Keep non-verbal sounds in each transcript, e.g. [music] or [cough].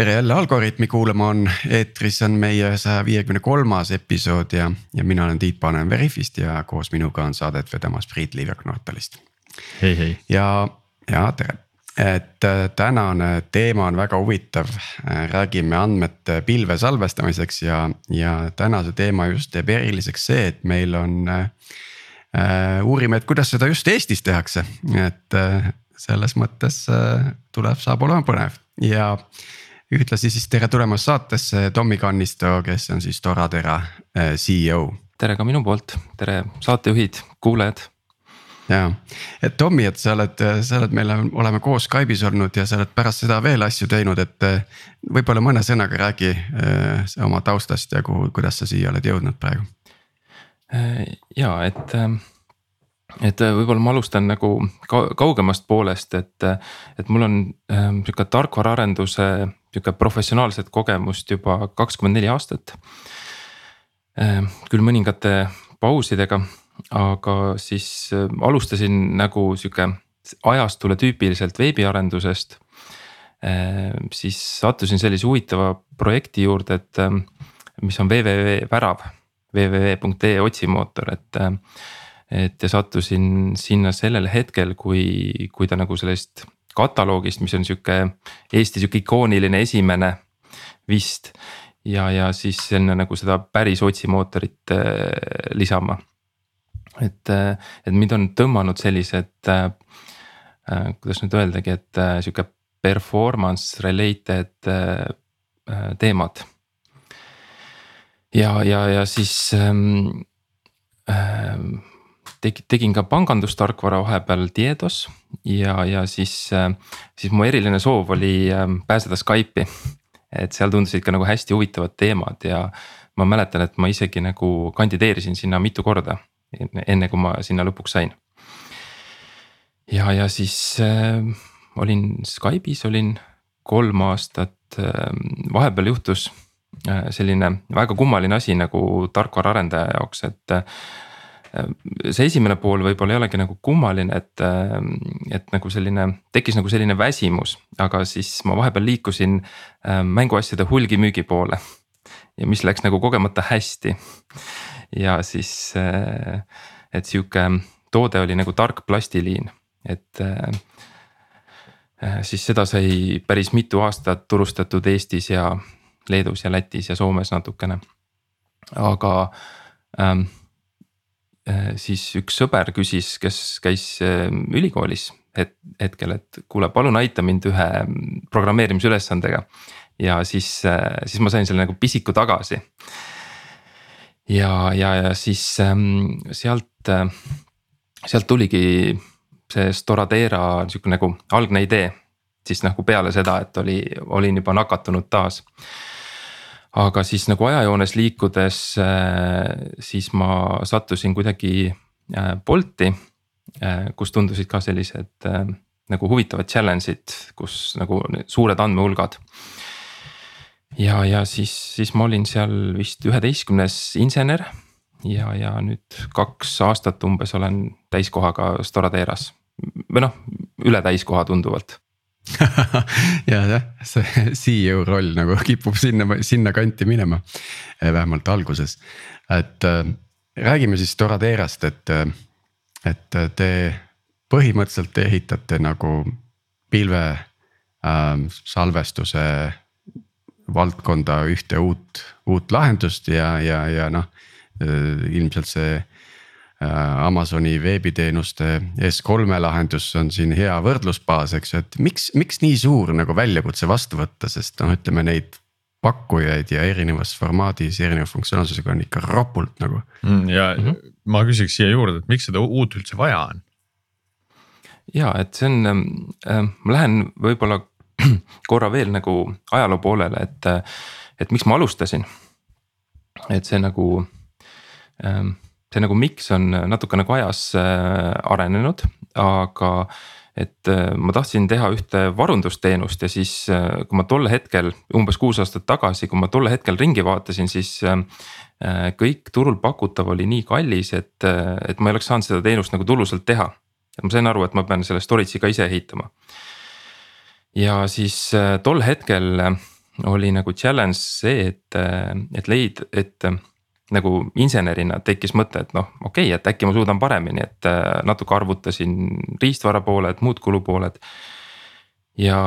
tere jälle Algorütmi kuulama, on eetris on meie saja viiekümne kolmas episood ja, ja mina olen Tiit Paananen Veriffist ja koos minuga on saadet vedamas Priit Liivak Nortalist. hei, hei. ja, ja tere, et äh, tänane teema on väga huvitav, äh, räägime andmete pilve salvestamiseks ja, ja tänase teema just teeb eriliseks see, et meil on äh,. uurime, et kuidas seda just Eestis tehakse, et äh, selles mõttes äh, tuleb, saab olema põnev ja ühtlasi siis tere tulemast saatesse Tommy Kannisto, kes on siis Toratera äh, CEO. tere ka minu poolt, tere saatejuhid, kuulajad. ja, et Tommy, et sa oled, sa oled meil, oleme koos Skype'is olnud ja sa oled pärast seda veel asju teinud, et. äh, võib-olla mõne sõnaga räägi äh, oma taustast ja kuhu, kuidas sa siia oled jõudnud praegu. ja et et võib-olla ma alustan nagu kaugemast poolest, et, et mul on ähm, sihuke tarkvaraarenduse sihuke professionaalset kogemust juba kakskümmend neli aastat. Ähm, küll mõningate pausidega, aga siis äh, alustasin nagu sihuke ajastule tüüpiliselt veebiarendusest. Ähm, siis sattusin sellise huvitava projekti juurde, et mis on www.värav, www.ee otsimootor, et et ja sattusin sinna sellel hetkel, kui, kui ta nagu sellest kataloogist, mis on sihuke Eesti sihuke ikooniline esimene vist. ja, ja siis sinna nagu seda päris otsimootorit äh, lisama. et, äh, et mind on tõmmanud sellised äh, äh,, kuidas nüüd öeldagi, et äh, sihuke performance related äh, äh teemad. ja, ja, ja siis ähm, ähm, tegin, tegin ka pangandustarkvara vahepeal Diedos ja, ja siis, siis mu eriline soov oli ähm, pääseda Skype'i. et seal tundusid ka nagu hästi huvitavad teemad ja ma mäletan, et ma isegi nagu kandideerisin sinna mitu korda, enne kui ma sinna lõpuks sain. ja, ja siis äh, olin Skype'is olin kolm aastat äh,, vahepeal juhtus äh, selline väga kummaline asi nagu tarkvaraarendaja jaoks, et äh, see esimene pool võib-olla ei olegi nagu kummaline, et, ehm, et nagu selline, tekkis nagu selline väsimus, aga siis ma vahepeal liikusin ehm, mänguasjade hulgimüügi poole. ja mis läks nagu kogemata hästi. ja siis, et sihuke toode oli nagu tark plastiliin, et siis seda sai päris mitu aastat turustatud Eestis ja Leedus ja Lätis ja Soomes natukene. aga ähm, Äh, siis üks sõber küsis, kes käis ähm, ülikoolis het-, hetkel, et kuule, palun aita mind ühe mm, programmeerimisülesandega. ja siis, äh, siis ma sain selle nagu pisiku tagasi. ja, ja, ja siis ähm, sealt, sealt tuligi see Storadera sihuke nagu algne idee. siis nagu peale seda, et oli, olin juba nakatunud taas aga siis nagu ajajoones liikudes, äh, siis ma sattusin kuidagi äh, Bolti, äh, kus tundusid ka sellised nagu huvitavad challenge'id, kus nagu suured andmehulgad. ja, ja siis, siis ma olin seal vist üheteistkümnes insener ja, ja nüüd kaks aastat umbes olen täiskohaga Storaderas või noh, üle täiskoha tunduvalt [laughs] ja jah, see CEO roll nagu [laughs] kipub sinna, sinna kanti minema, eh, vähemalt alguses, et äh, räägime siis Toraderast, et, äh, et te põhimõtteliselt te ehitate nagu pilve äh, salvestuse valdkonda ühte uut, uut lahendust ja, ja, ja noh ilmselt see Äh, Amazoni veebiteenuste S3-e lahendus on siin hea võrdlusbaas, eks ju, et miks, miks nii suur nagu väljakutse vastu võtta, sest noh, ütleme neid pakkujaid ja erinevas formaadis erineva funktsionaalsusega on ikka ropult nagu mm,. ja mm -hmm. ma küsiks siia juurde, et miks seda uut üldse vaja on? ja et see on äh,, ma lähen võib-olla [clears throat] korra veel nagu ajaloo poolele, et, et miks ma alustasin. et see nagu ähm, see nagu miks on natuke nagu ajas äh, arenenud, aga et äh, ma tahtsin teha ühte varundusteenust ja siis, äh, kui ma tol hetkel, umbes kuus aastat tagasi, kui ma tol hetkel ringi vaatasin, siis. kõik turul pakutav oli nii kallis, et, et ma ei oleks saanud seda teenust nagu tulusalt teha. et ma sain aru, et ma pean selle storage'i ka ise ehitama. ja siis tol hetkel oli nagu challenge see, et, et leid, et nagu insenerina tekkis mõte, et noh, okei okay,, et äkki ma suudan paremini, et natuke arvutasin riistvara pooled, muud kulupooled. ja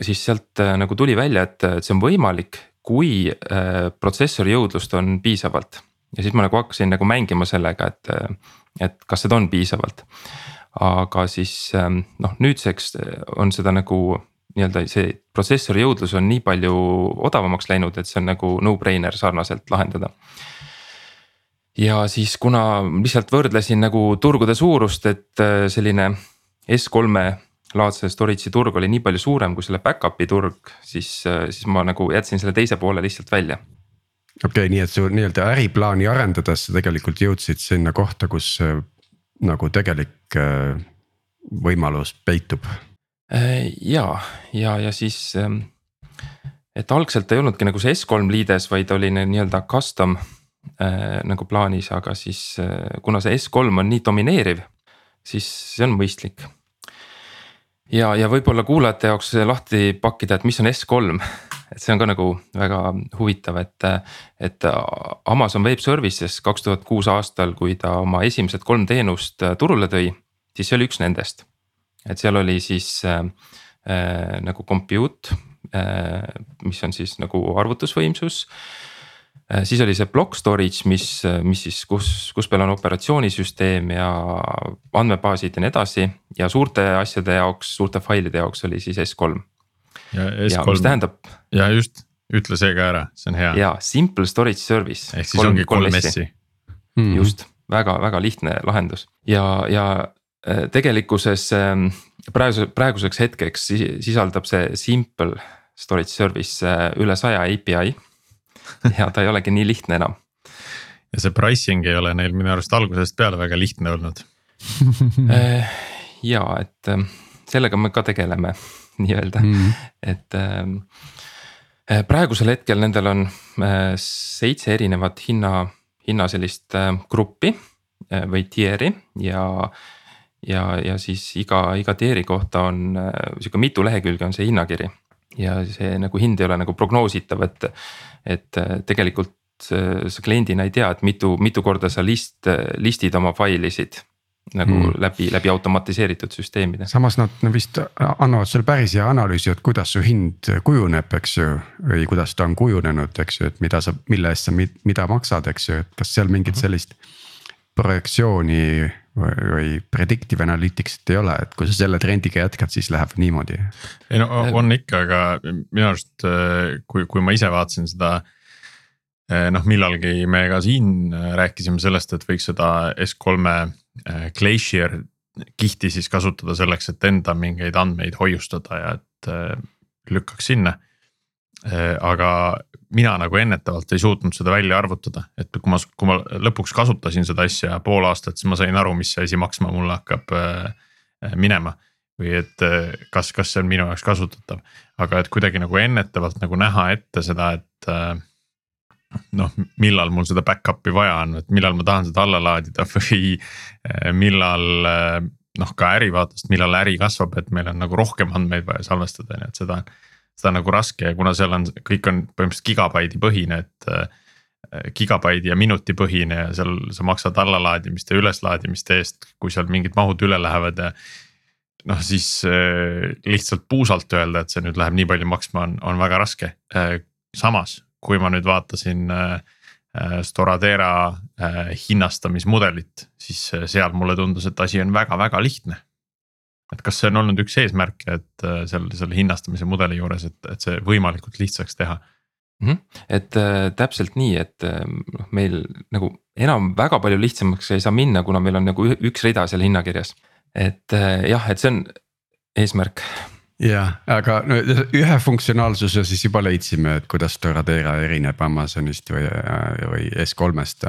siis sealt nagu tuli välja, et, et see on võimalik, kui protsessori jõudlust on piisavalt. ja siis ma nagu hakkasin nagu mängima sellega, et, et kas seda on piisavalt aga siis noh, nüüdseks on seda nagu nii-öelda see protsessori jõudlus on nii palju odavamaks läinud, et see on nagu no-brainer sarnaselt lahendada. Ja siis, kuna lihtsalt võrdlesin nagu turgude suurust, et äh, selline S3-e laadse storage'i turg oli nii palju suurem kui selle back-up'i turg, siis, äh, siis ma nagu jätsin selle teise poole lihtsalt välja. Okei okay,, nii et su nii-öelda äriplaani arendades sa tegelikult jõudsid sinna kohta, kus äh, nagu tegelik võimalus peitub. Ja, ja, ja siis, ähm, et algselt ei olnudki nagu see S3 liides, vaid oli nii-öelda custom äh, nagu plaanis, aga siis äh, kuna see S3 on nii domineeriv, siis see on mõistlik. ja, ja võib-olla kuulajate jaoks lahti pakkida, et mis on S3 [laughs] et see on ka nagu väga huvitav, et, et Amazon Web Services kaks tuhat kuus aastal, kui ta oma esimesed kolm teenust turule tõi, siis see oli üks nendest et seal oli siis äh, äh, nagu compute äh,, mis on siis nagu arvutusvõimsus. Siis oli see block storage, mis, mis siis, kus, kus peal on operatsioonisüsteem ja andmebaasid ja nii edasi ja suurte asjade jaoks, suurte failide jaoks oli siis S3. ja S3, mis tähendab. ja just, ütle see ka ära, see on hea. ja simple storage service. ehk siis kolm, ongi kolm S-i. Mm. just, väga-väga lihtne lahendus ja, ja Äh, tegelikkuses ähm, praeguse, praeguseks hetkeks sisaldab see simple storage service äh, üle saja API. [laughs] ja ta ei olegi nii lihtne enam. ja see pricing ei ole neil minu arust algusest peale väga lihtne olnud [laughs] äh, ja, et ähm, sellega me ka tegeleme [laughs] nii-öelda mm, -hmm. et ähm, praegusel hetkel nendel on seitse erinevat hinna, hinna sellist gruppi või tier'i ja ja, ja siis iga, iga tier'i kohta on äh, sihuke mitu lehekülge on see hinnakiri. ja see nagu hind ei ole nagu prognoositav, et, et äh, tegelikult sa kliendina ei tea, et mitu, mitu korda sa list, list'id oma failisid nagu hmm. läbi, läbi automatiseeritud süsteemide. samas nad vist annavad sulle päris hea analüüsi, et kuidas su hind kujuneb, eks ju. või kuidas ta on kujunenud, eks ju, et mida sa, mille eest sa mida maksad, eks ju, et kas seal mingit mhm. sellist projektsiooni või, predictive analytics'it ei ole, et kui sa selle trendiga jätkad, siis läheb niimoodi. ei no on ikka, aga minu arust äh, kui, kui ma ise vaatasin seda. Äh, noh, millalgi me ka siin äh, rääkisime sellest, et võiks seda S3-e Glacier kihti siis kasutada selleks, et enda mingeid andmeid hoiustada ja et lükkaks sinna. Aga mina nagu ennetavalt ei suutnud seda välja arvutada, et kui ma, kui ma lõpuks kasutasin seda asja pool aastat, siis ma sain aru, mis see asi maksma mulle hakkab äh, minema. või et äh, kas, kas see on minu jaoks kasutatav, aga et kuidagi nagu ennetavalt nagu näha ette seda, et äh, noh, millal mul seda back-up'i vaja on, et millal ma tahan seda alla laadida [laughs] või äh, millal äh, noh, ka äri vaatest, millal äri kasvab, et meil on nagu rohkem andmeid vaja salvestada, nii et seda seda on nagu raske ja kuna seal on, kõik on põhimõtteliselt gigabaidi põhine, et äh, gigabaidi ja minuti põhine ja seal sa maksad allalaadimiste ja üleslaadimiste eest, kui seal mingid mahud üle lähevad ja. noh, siis äh, lihtsalt puusalt öelda, et see nüüd läheb nii palju maksma, on, on väga raske. Äh, samas, kui ma nüüd vaatasin Storadera hinnastamismudelit, siis seal mulle tundus, et asi on väga-väga lihtne et kas see on olnud üks eesmärke, et äh, seal selle hinnastamise mudeli juures, et, et see võimalikult lihtsaks teha mm? -hmm. et äh, täpselt nii, et äh, noh äh,, meil nagu enam väga palju lihtsamaks ei saa minna, kuna meil on nagu üks rida seal hinnakirjas. et äh, jah, et see on eesmärk. jah, aga no ühe funktsionaalsuse siis juba leidsime, et kuidas Toradera erineb Amazonist või, või S3-st.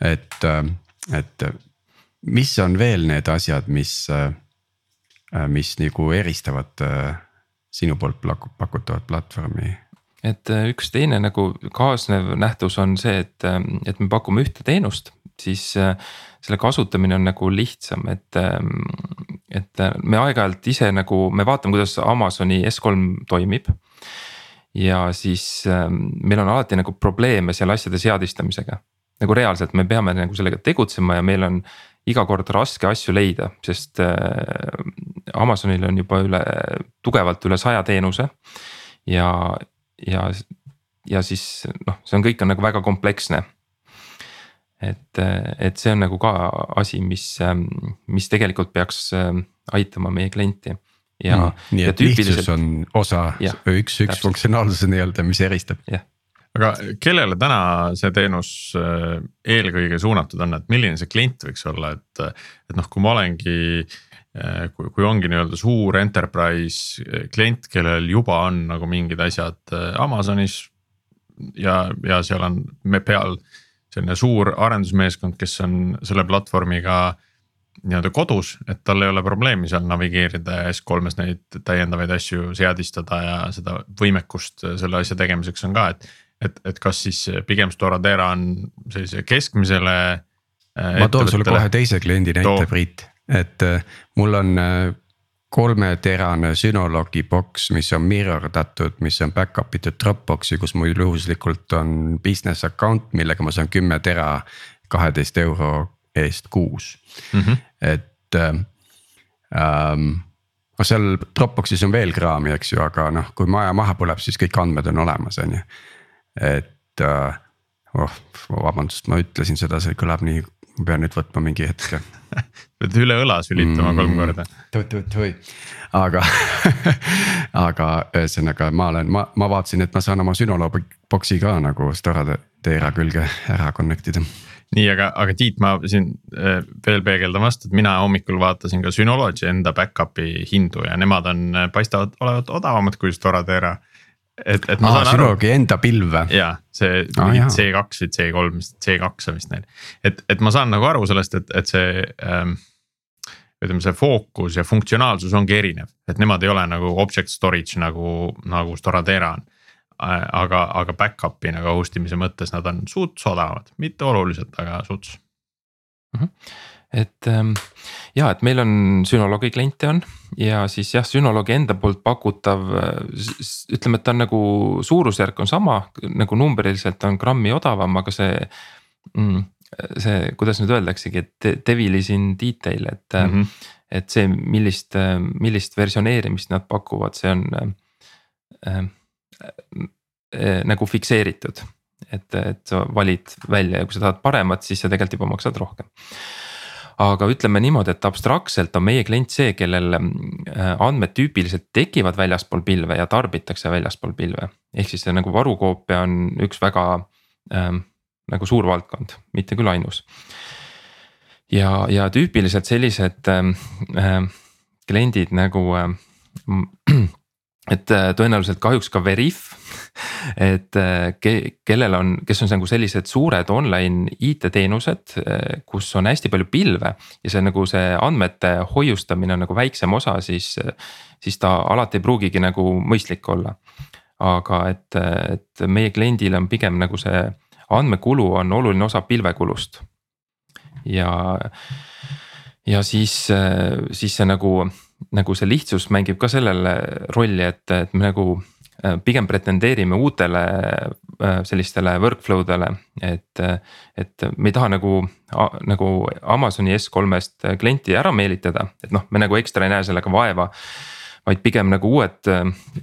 et, et mis on veel need asjad, mis Äh, mis nagu eristavad äh, sinu poolt pakutavat platvormi? et äh, üks teine nagu kaasnev nähtus on see, et, et me pakume ühte teenust, siis selle kasutamine on nagu lihtsam, et. et me aeg-ajalt ise nagu, me vaatame, kuidas Amazoni S3 toimib. ja siis ähm, meil on alati nagu probleeme seal asjade seadistamisega. nagu reaalselt me peame nagu sellega tegutsema ja meil on iga kord raske asju leida, sest äh, Amazonil on juba üle, tugevalt üle saja teenuse. ja, ja, ja siis noh, see on, kõik on nagu väga kompleksne. et, et see on nagu ka asi, mis, mis tegelikult peaks ähm, aitama meie klienti ja mm,. nii et tüüpiliselt... lihtsus on osa, üks, üks funktsionaalsuse nii-öelda, mis eristab. Aga kellele täna see teenus äh, eelkõige suunatud on, et milline see klient võiks olla, et, et noh, kui ma olengi äh, kui, kui ongi nii-öelda suur enterprise äh, klient, kellel juba on nagu mingid asjad Amazonis. ja, ja seal on peal selline suur arendusmeeskond, kes on selle platvormiga nii-öelda kodus, et tal ei ole probleemi seal navigeerida ja S3-s neid täiendavaid asju seadistada ja seda võimekust selle asja tegemiseks on ka, et. Et, et kas siis pigem Storadera on sellise keskmisele. Äh, ma toon sulle kohe teise kliendi näite, Priit, et äh, mul on äh, kolmeterane Synologi box, mis on mirror datud, mis on back-up itud Dropbox'i, kus mul juhuslikult on business account, millega ma saan kümme tera kaheteist euro eest kuus mm. -hmm. et ähm, seal Dropbox'is on veel kraami, eks ju, aga noh, kui maja maha põleb, siis kõik andmed on olemas, on ju. Et äh, oh, vabandust, ma ütlesin seda, see kõlab nii, ma pean nüüd võtma mingi hetke [laughs] pead üle õla sülitama mm, kolm korda. tui-tui-tui, aga [laughs] aga ühesõnaga ma olen, ma, ma vaatasin, et ma saan oma Synologi box'i ka nagu Storateera külge ära connect ida nii, aga, aga Tiit, ma siin äh, veel peegeldan vastu, et mina hommikul vaatasin ka Synology enda back-up'i hindu ja nemad on, äh, paistavad olevat odavamad kui Storadera. Et, et ma Aa, saan Synology aru. enda pilve. ja see ah, C2 või C3 või C2 on vist neil, et, et ma saan nagu aru sellest, et, et see ähm, ütleme, see fookus ja funktsionaalsus ongi erinev, et nemad ei ole nagu object storage nagu, nagu Storadera on aga, aga back-up'i nagu host imise mõttes nad on suts odavamad, mitte oluliselt, aga suts mm. -hmm. Et ähm, ja, et meil on Synologi kliente on ja siis jah, Synologi enda poolt pakutav. ütleme, et ta on nagu suurusjärk on sama nagu numbriliselt on grammi odavam, aga see mm, see, kuidas nüüd öeldaksegi, et devil is in detail, et mm. -hmm. et see, millist, millist versioneerimist nad pakuvad, see on äh, äh, nagu fikseeritud. et, et sa valid välja ja kui sa tahad paremat, siis sa tegelikult juba maksad rohkem aga ütleme niimoodi, et abstraktselt on meie klient see, kellel äh, andmed tüüpiliselt tekivad väljaspool pilve ja tarbitakse väljaspool pilve. ehk siis see nagu varukoopia on üks väga ähm, nagu suur valdkond, mitte küll ainus. ja, ja tüüpiliselt sellised ähm, äh, kliendid nagu äh, [clears throat] et äh, tõenäoliselt kahjuks ka Veriff, et äh, ke, kellel on, kes on nagu sellised suured online IT-teenused, äh, kus on hästi palju pilve ja see nagu see andmete hoiustamine on nagu väiksem osa, siis, siis ta alati ei pruugigi nagu mõistlik olla. aga et, et meie kliendil on pigem nagu see andmekulu on oluline osa pilvekulust. ja, ja siis, siis see nagu nagu see lihtsus mängib ka sellele rolli, et, et me nagu pigem pretendeerime uutele äh, sellistele workflow dele, et, et me ei taha nagu, nagu Amazoni S3-st klienti ära meelitada, et noh, me nagu ekstra ei näe sellega vaeva. vaid pigem nagu uued,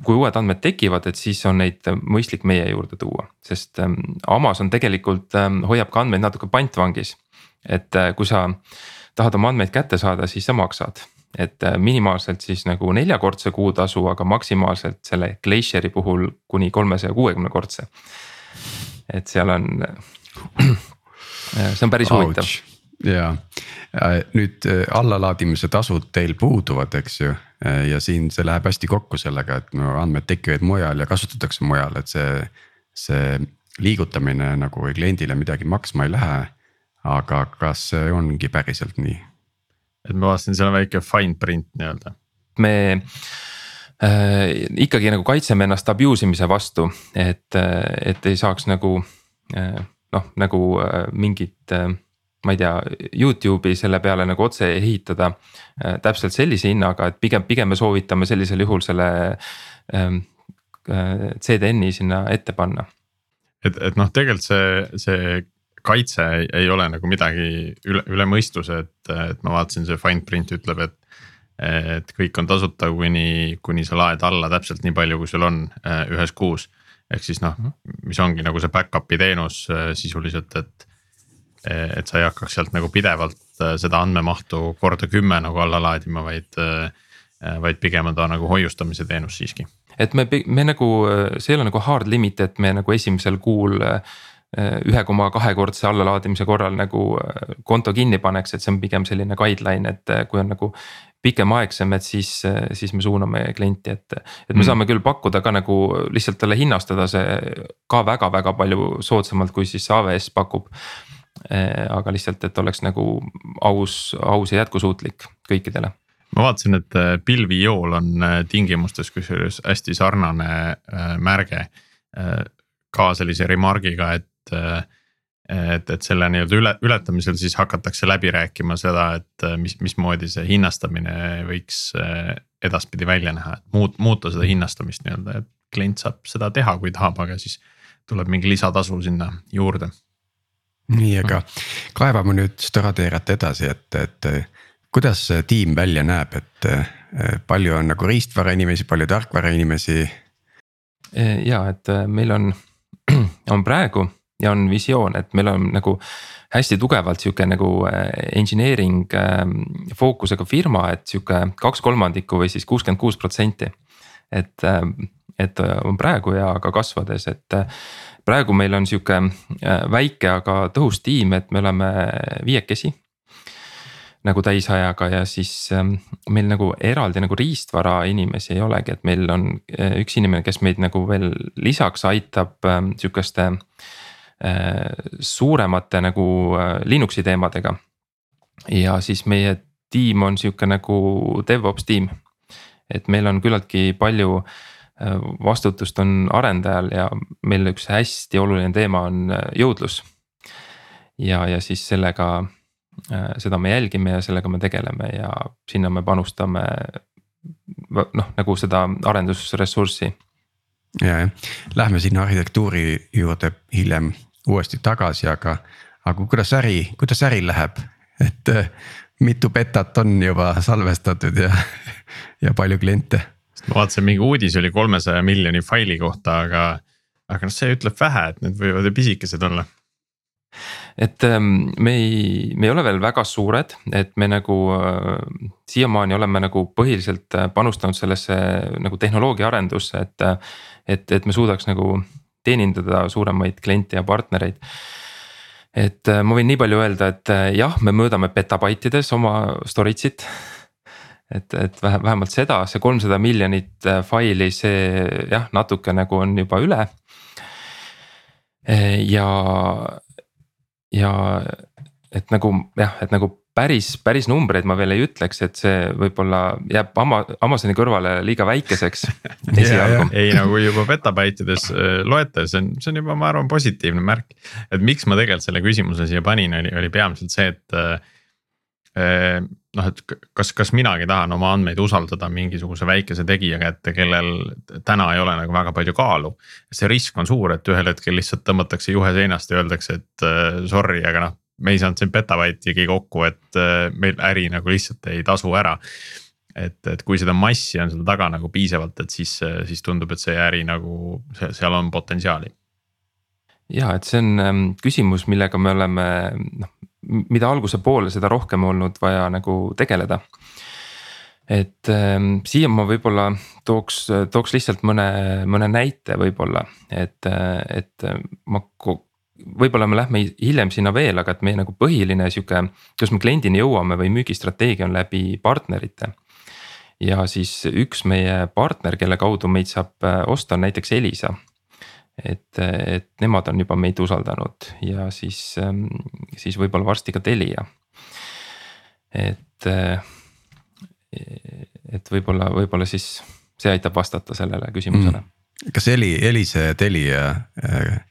kui uued andmed tekivad, et siis on neid mõistlik meie juurde tuua, sest ähm, Amazon tegelikult ähm, hoiab ka andmeid natuke pantvangis. et äh, kui sa tahad oma andmeid kätte saada, siis sa maksad et äh, minimaalselt siis nagu neljakordse kuutasu, aga maksimaalselt selle Glacieri puhul kuni kolmesaja kuuekümne kordse. et seal on, see on päris huvitav. ja äh, nüüd äh, allalaadimise tasud teil puuduvad, eks ju, ja siin see läheb hästi kokku sellega, et no andmed tekivad mujal ja kasutatakse mujal, et see, see liigutamine nagu kliendile midagi maksma ei lähe. aga kas see ongi päriselt nii? Et ma vaatasin, seal on väike fine print nii-öelda. me äh, ikkagi nagu kaitseme ennast abuse imise vastu, et, et ei saaks nagu äh, noh, nagu äh, mingit äh, ma ei tea, Youtube'i selle peale nagu otse ehitada äh, täpselt sellise hinnaga, et pigem, pigem me soovitame sellisel juhul selle ähm, CDN-i sinna ette panna. et, et noh, tegelikult see, see kaitse ei, ole nagu midagi üle, üle mõistuse, et, et ma vaatasin, see fine print ütleb, et. et kõik on tasuta, kuni, kuni sa laed alla täpselt nii palju, kui sul on äh, ühes kuus. ehk siis noh, mis ongi nagu see back-up'i teenus äh, sisuliselt, et. et sa ei hakkaks sealt nagu pidevalt äh, seda andmemahtu korda kümme nagu alla laadima, vaid. vaid pigem on ta nagu hoiustamise teenus siiski et me, me nagu, see ei ole nagu hard limit, et me nagu esimesel kuul ühe koma kahekordse allalaadimise korral nagu äh, konto kinni paneks, et see on pigem selline guideline, et äh, kui on nagu pikemaaegsem, et siis, äh, siis me suuname klienti, et, et me mm. saame küll pakkuda ka nagu lihtsalt talle hinnastada see ka väga-väga palju soodsamalt, kui siis AWS pakub. aga lihtsalt, et oleks nagu aus, aus ja jätkusuutlik kõikidele ma vaatasin, et pilvijool on tingimustes kusjuures hästi sarnane märge. ka sellise remargiga, et et et, et selle nii-öelda üle, ületamisel siis hakatakse läbi rääkima seda, et mis, mismoodi see hinnastamine võiks eh, edaspidi välja näha, et muut-, muuta seda hinnastamist nii-öelda, et klient saab seda teha, kui tahab, aga siis tuleb mingi lisatasu sinna juurde. nii, aga kaevame nüüd Storateerat edasi, et, et kuidas see tiim välja näeb, et eh, palju on nagu riistvara inimesi, palju tarkvara inimesi? ja et meil on, [clears throat] on praegu ja on visioon, et meil on nagu hästi tugevalt sihuke nagu äh, engineering ähm, fookusega firma, et sihuke kaks kolmandikku või siis kuuskümmend kuus protsenti. et, ähm, et äh, on praegu ja ka kasvades, et äh, praegu meil on sihuke väike, aga tõhus tiim, et me oleme viiekesi nagu täisajaga ja siis ähm, meil nagu eraldi nagu riistvara inimesi ei olegi, et meil on üks inimene, kes meid nagu veel lisaks aitab sihukeste äh, Äh, suuremate nagu äh, Linuxi teemadega. ja siis meie tiim on sihuke nagu DevOps tiim. et meil on küllaltki palju äh, vastutust on arendajal ja meil üks hästi oluline teema on jõudlus. ja, ja siis sellega, seda me jälgime ja sellega me tegeleme ja sinna me panustame noh, nagu seda arendusressurssi. ja, jah, lähme sinna arhitektuuri juurde hiljem uuesti tagasi, aga, aga kuidas äri, kuidas äril läheb, et äh, mitu betat on juba salvestatud ja, ja palju kliente? ma vaatasin, mingi uudis oli kolmesaja miljoni faili kohta, aga, aga noh, see ütleb vähe, et need võivad ju pisikesed olla et ähm, me ei, me ei ole veel väga suured, et me nagu äh, siiamaani oleme nagu põhiliselt äh, panustanud sellesse nagu tehnoloogia arendusse, et. et, et me suudaks nagu teenindada suuremaid kliente ja partnereid. et äh, ma võin nii palju öelda, et äh, jah, me mõõdame petabaitides oma storage'it. et, et vähemalt seda, see kolmsada miljonit äh, faili, see jah, natuke nagu on juba üle. ja, ja et nagu jah, et nagu päris, päris numbreid ma veel ei ütleks, et see võib-olla jääb Ama-, Amazoni kõrvale liiga väikeseks [laughs] esialgu ei no kui juba petabaitides äh, loete, see on, see on juba, ma arvan, positiivne märk. et miks ma tegelikult selle küsimuse siia panin, oli, oli peamiselt see, et äh,. noh, et kas, kas minagi tahan oma andmeid usaldada mingisuguse väikese tegija kätte, kellel täna ei ole nagu väga palju kaalu. see risk on suur, et ühel hetkel lihtsalt tõmmatakse juhe seinast ja öeldakse, et äh, sorry, aga noh me ei saanud siin petabaitigi kokku, et äh, meil äri nagu lihtsalt ei tasu ära. et, et kui seda massi on seal taga nagu piisavalt, et siis, siis tundub, et see äri nagu seal on potentsiaali. ja et see on ähm, küsimus, millega me oleme noh, mida alguse poole, seda rohkem olnud vaja nagu tegeleda et ähm, siia ma võib-olla tooks, tooks lihtsalt mõne, mõne näite võib-olla, et, et ma võib-olla me lähme hiljem sinna veel, aga et meie nagu põhiline sihuke, kuidas me kliendini jõuame või müügistrateegia on läbi partnerite. ja siis üks meie partner, kelle kaudu meid saab äh, osta, on näiteks Elisa. et, et nemad on juba meid usaldanud ja siis, ähm, siis võib-olla varsti ka Telia. et, äh, et võib-olla, võib-olla siis see aitab vastata sellele küsimusele mm.. kas Heli, Elisa ja Telia äh,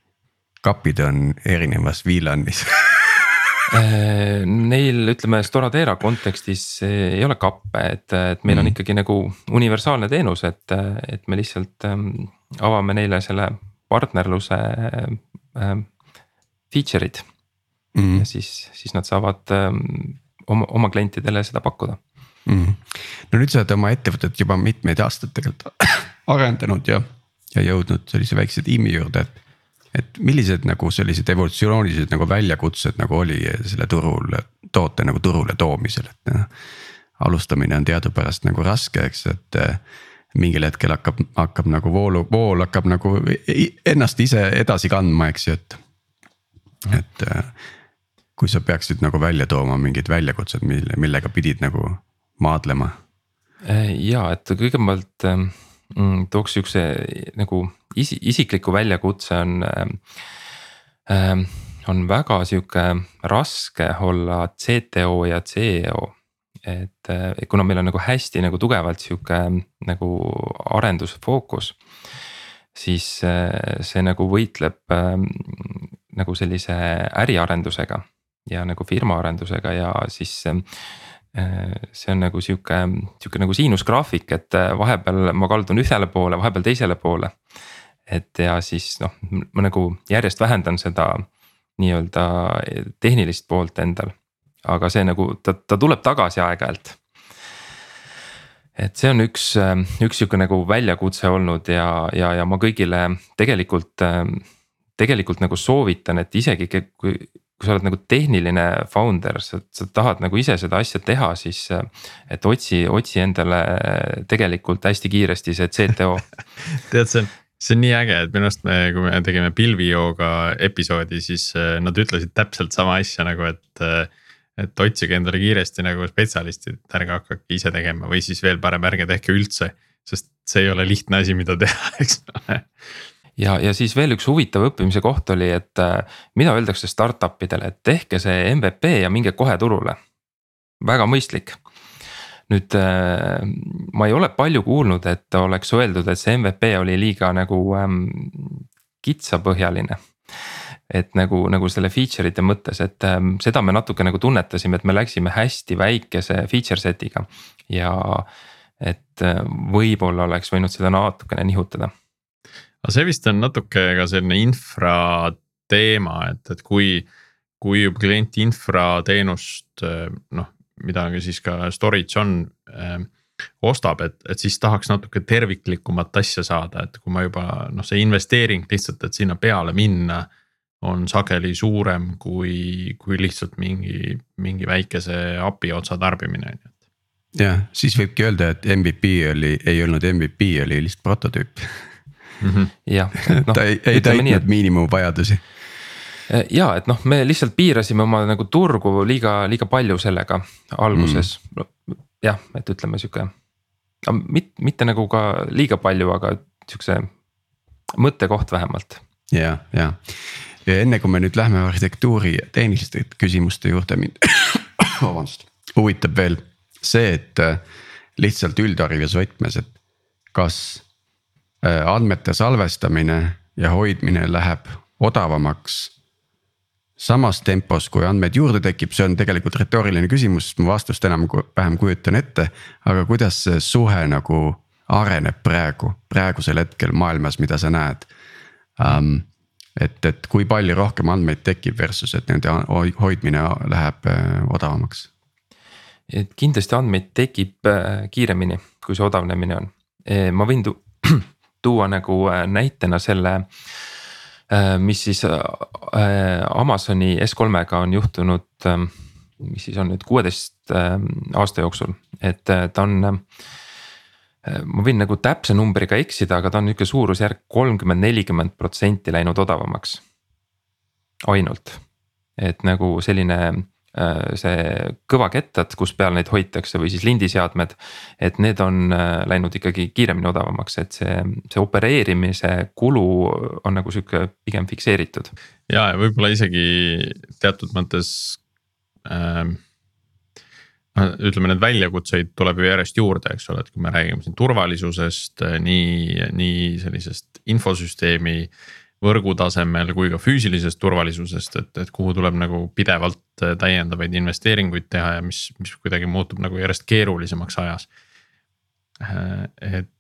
kapid on erinevas VLAN'is [laughs] Äh, neil ütleme Storadera kontekstis ei ole kappe, et, et meil mm. on mhm. ikkagi nagu universaalne teenus, et, et me lihtsalt ähm, avame neile selle partnerluse ähm, feature'id mm.. ja siis, siis nad saavad ähm, oma, oma klientidele seda pakkuda mm.. no nüüd sa oled oma ettevõtet juba mitmeid aastaid tegelikult [coughs] arendanud ja, ja jõudnud sellise väikse tiimi juurde, et et millised nagu sellised evolutsioonilised nagu väljakutsed nagu oli selle turul, toote nagu turule toomisel, et noh. alustamine on teadupärast nagu raske, eks, et eh, mingil hetkel hakkab, hakkab nagu voolu, vool hakkab nagu ennast ise edasi kandma, eks ju, et. et eh, kui sa peaksid nagu välja tooma mingid väljakutsed, mille, millega pidid nagu maadlema. ja et kõigepealt tooks siukse nagu isi, isikliku väljakutse on äh,. on väga sihuke raske olla CTO ja CEO. et äh, kuna meil on nagu hästi nagu tugevalt sihuke nagu arendusfookus. siis äh, see nagu võitleb äh, nagu sellise äriarendusega ja nagu firma arendusega ja siis äh, see on nagu sihuke, sihuke nagu siinusgraafik, et vahepeal ma kaldun ühele poole, vahepeal teisele poole et ja siis noh, ma nagu järjest vähendan seda nii-öelda tehnilist poolt endal. aga see nagu ta, ta tuleb tagasi aeg-ajalt. et see on üks, üks sihuke nagu väljakutse olnud ja, ja, ja ma kõigile tegelikult, tegelikult nagu soovitan, et isegi kui kui sa oled nagu tehniline founder, sa, sa tahad nagu ise seda asja teha, siis. et otsi, otsi endale tegelikult hästi kiiresti see CTO [laughs] tead, see on, see on nii äge, et minu arust me, kui me tegime pilvijooga episoodi, siis äh, nad ütlesid täpselt sama asja nagu, et. Äh, et otsige endale kiiresti nagu spetsialisti, et ärge hakake ise tegema või siis veel parem, ärge tehke üldse. sest see ei ole lihtne asi, mida teha, eks ole ja, ja siis veel üks huvitav õppimise koht oli, et äh, mida öeldakse startup idele, et tehke see MVP ja minge kohe turule. väga mõistlik nüüd äh, ma ei ole palju kuulnud, et oleks öeldud, et see MVP oli liiga nagu ähm, kitsapõhjaline et nagu, nagu selle feature ite mõttes, et ähm, seda me natuke nagu tunnetasime, et me läksime hästi väikese feature set'iga. ja et äh, võib-olla oleks võinud seda natukene nihutada. Aga see vist on natuke ka selline infra teema, et, et kui, kui klient infrateenust noh mida siis ka storage on äh, ostab, et, et siis tahaks natuke terviklikumat asja saada, et kui ma juba noh, see investeering lihtsalt, et sinna peale minna. on sageli suurem kui, kui lihtsalt mingi, mingi väikese API otsa tarbimine, on ju jah, siis võibki öelda, et MVP oli, ei olnud MVP, oli lihtsalt prototüüp mm. -hmm. jah [laughs] no,. ta ei, ei täitnud miinimumvajadusi Äh, ja et noh, me lihtsalt piirasime oma nagu turgu liiga, liiga palju sellega alguses mm.. jah, et ütleme sihuke, mitte, mitte nagu ka liiga palju, aga sihukese mõttekoht vähemalt. ja, ja, ja enne kui me nüüd lähme arhitektuuri tehniliste küsimuste juurde, mind [coughs] vabandust, huvitab veel see, et äh, lihtsalt üldharidusvõtmes, et kas andmete salvestamine ja hoidmine läheb odavamaks samas tempos, kui andmeid juurde tekib, see on tegelikult retooriline küsimus, sest ma vastust enam-vähem kujutan ette. aga kuidas see suhe nagu areneb praegu, praegusel hetkel maailmas, mida sa näed um,? et, et kui palju rohkem andmeid tekib versus, et nende hoidmine läheb äh, odavamaks? et kindlasti andmeid tekib äh, kiiremini, kui see odavnemine on. ma võin tu [clears throat] tuua nagu äh, näitena selle Äh, mis siis äh, Amazoni S3-ga on juhtunud, ähm, mis siis on nüüd kuueteist ähm, aasta jooksul, et ta on. ma võin nagu täpse numbriga eksida, aga ta on nihuke suurusjärk kolmkümmend, nelikümmend protsenti läinud odavamaks. ainult, et nagu selline see kõvakettad, kus peal neid hoitakse või siis lindiseadmed. et need on äh, läinud ikkagi kiiremini odavamaks, et see, see opereerimise kulu on nagu sihuke pigem fikseeritud. ja, ja võib-olla isegi teatud mõttes ähm noh, ütleme, neid väljakutseid tuleb ju järjest juurde, eks ole, et kui me räägime siin turvalisusest, nii, nii sellisest infosüsteemi võrgu tasemel kui ka füüsilisest turvalisusest, et, et kuhu tuleb nagu pidevalt täiendavaid investeeringuid teha ja mis, mis kuidagi muutub nagu järjest keerulisemaks ajas. et,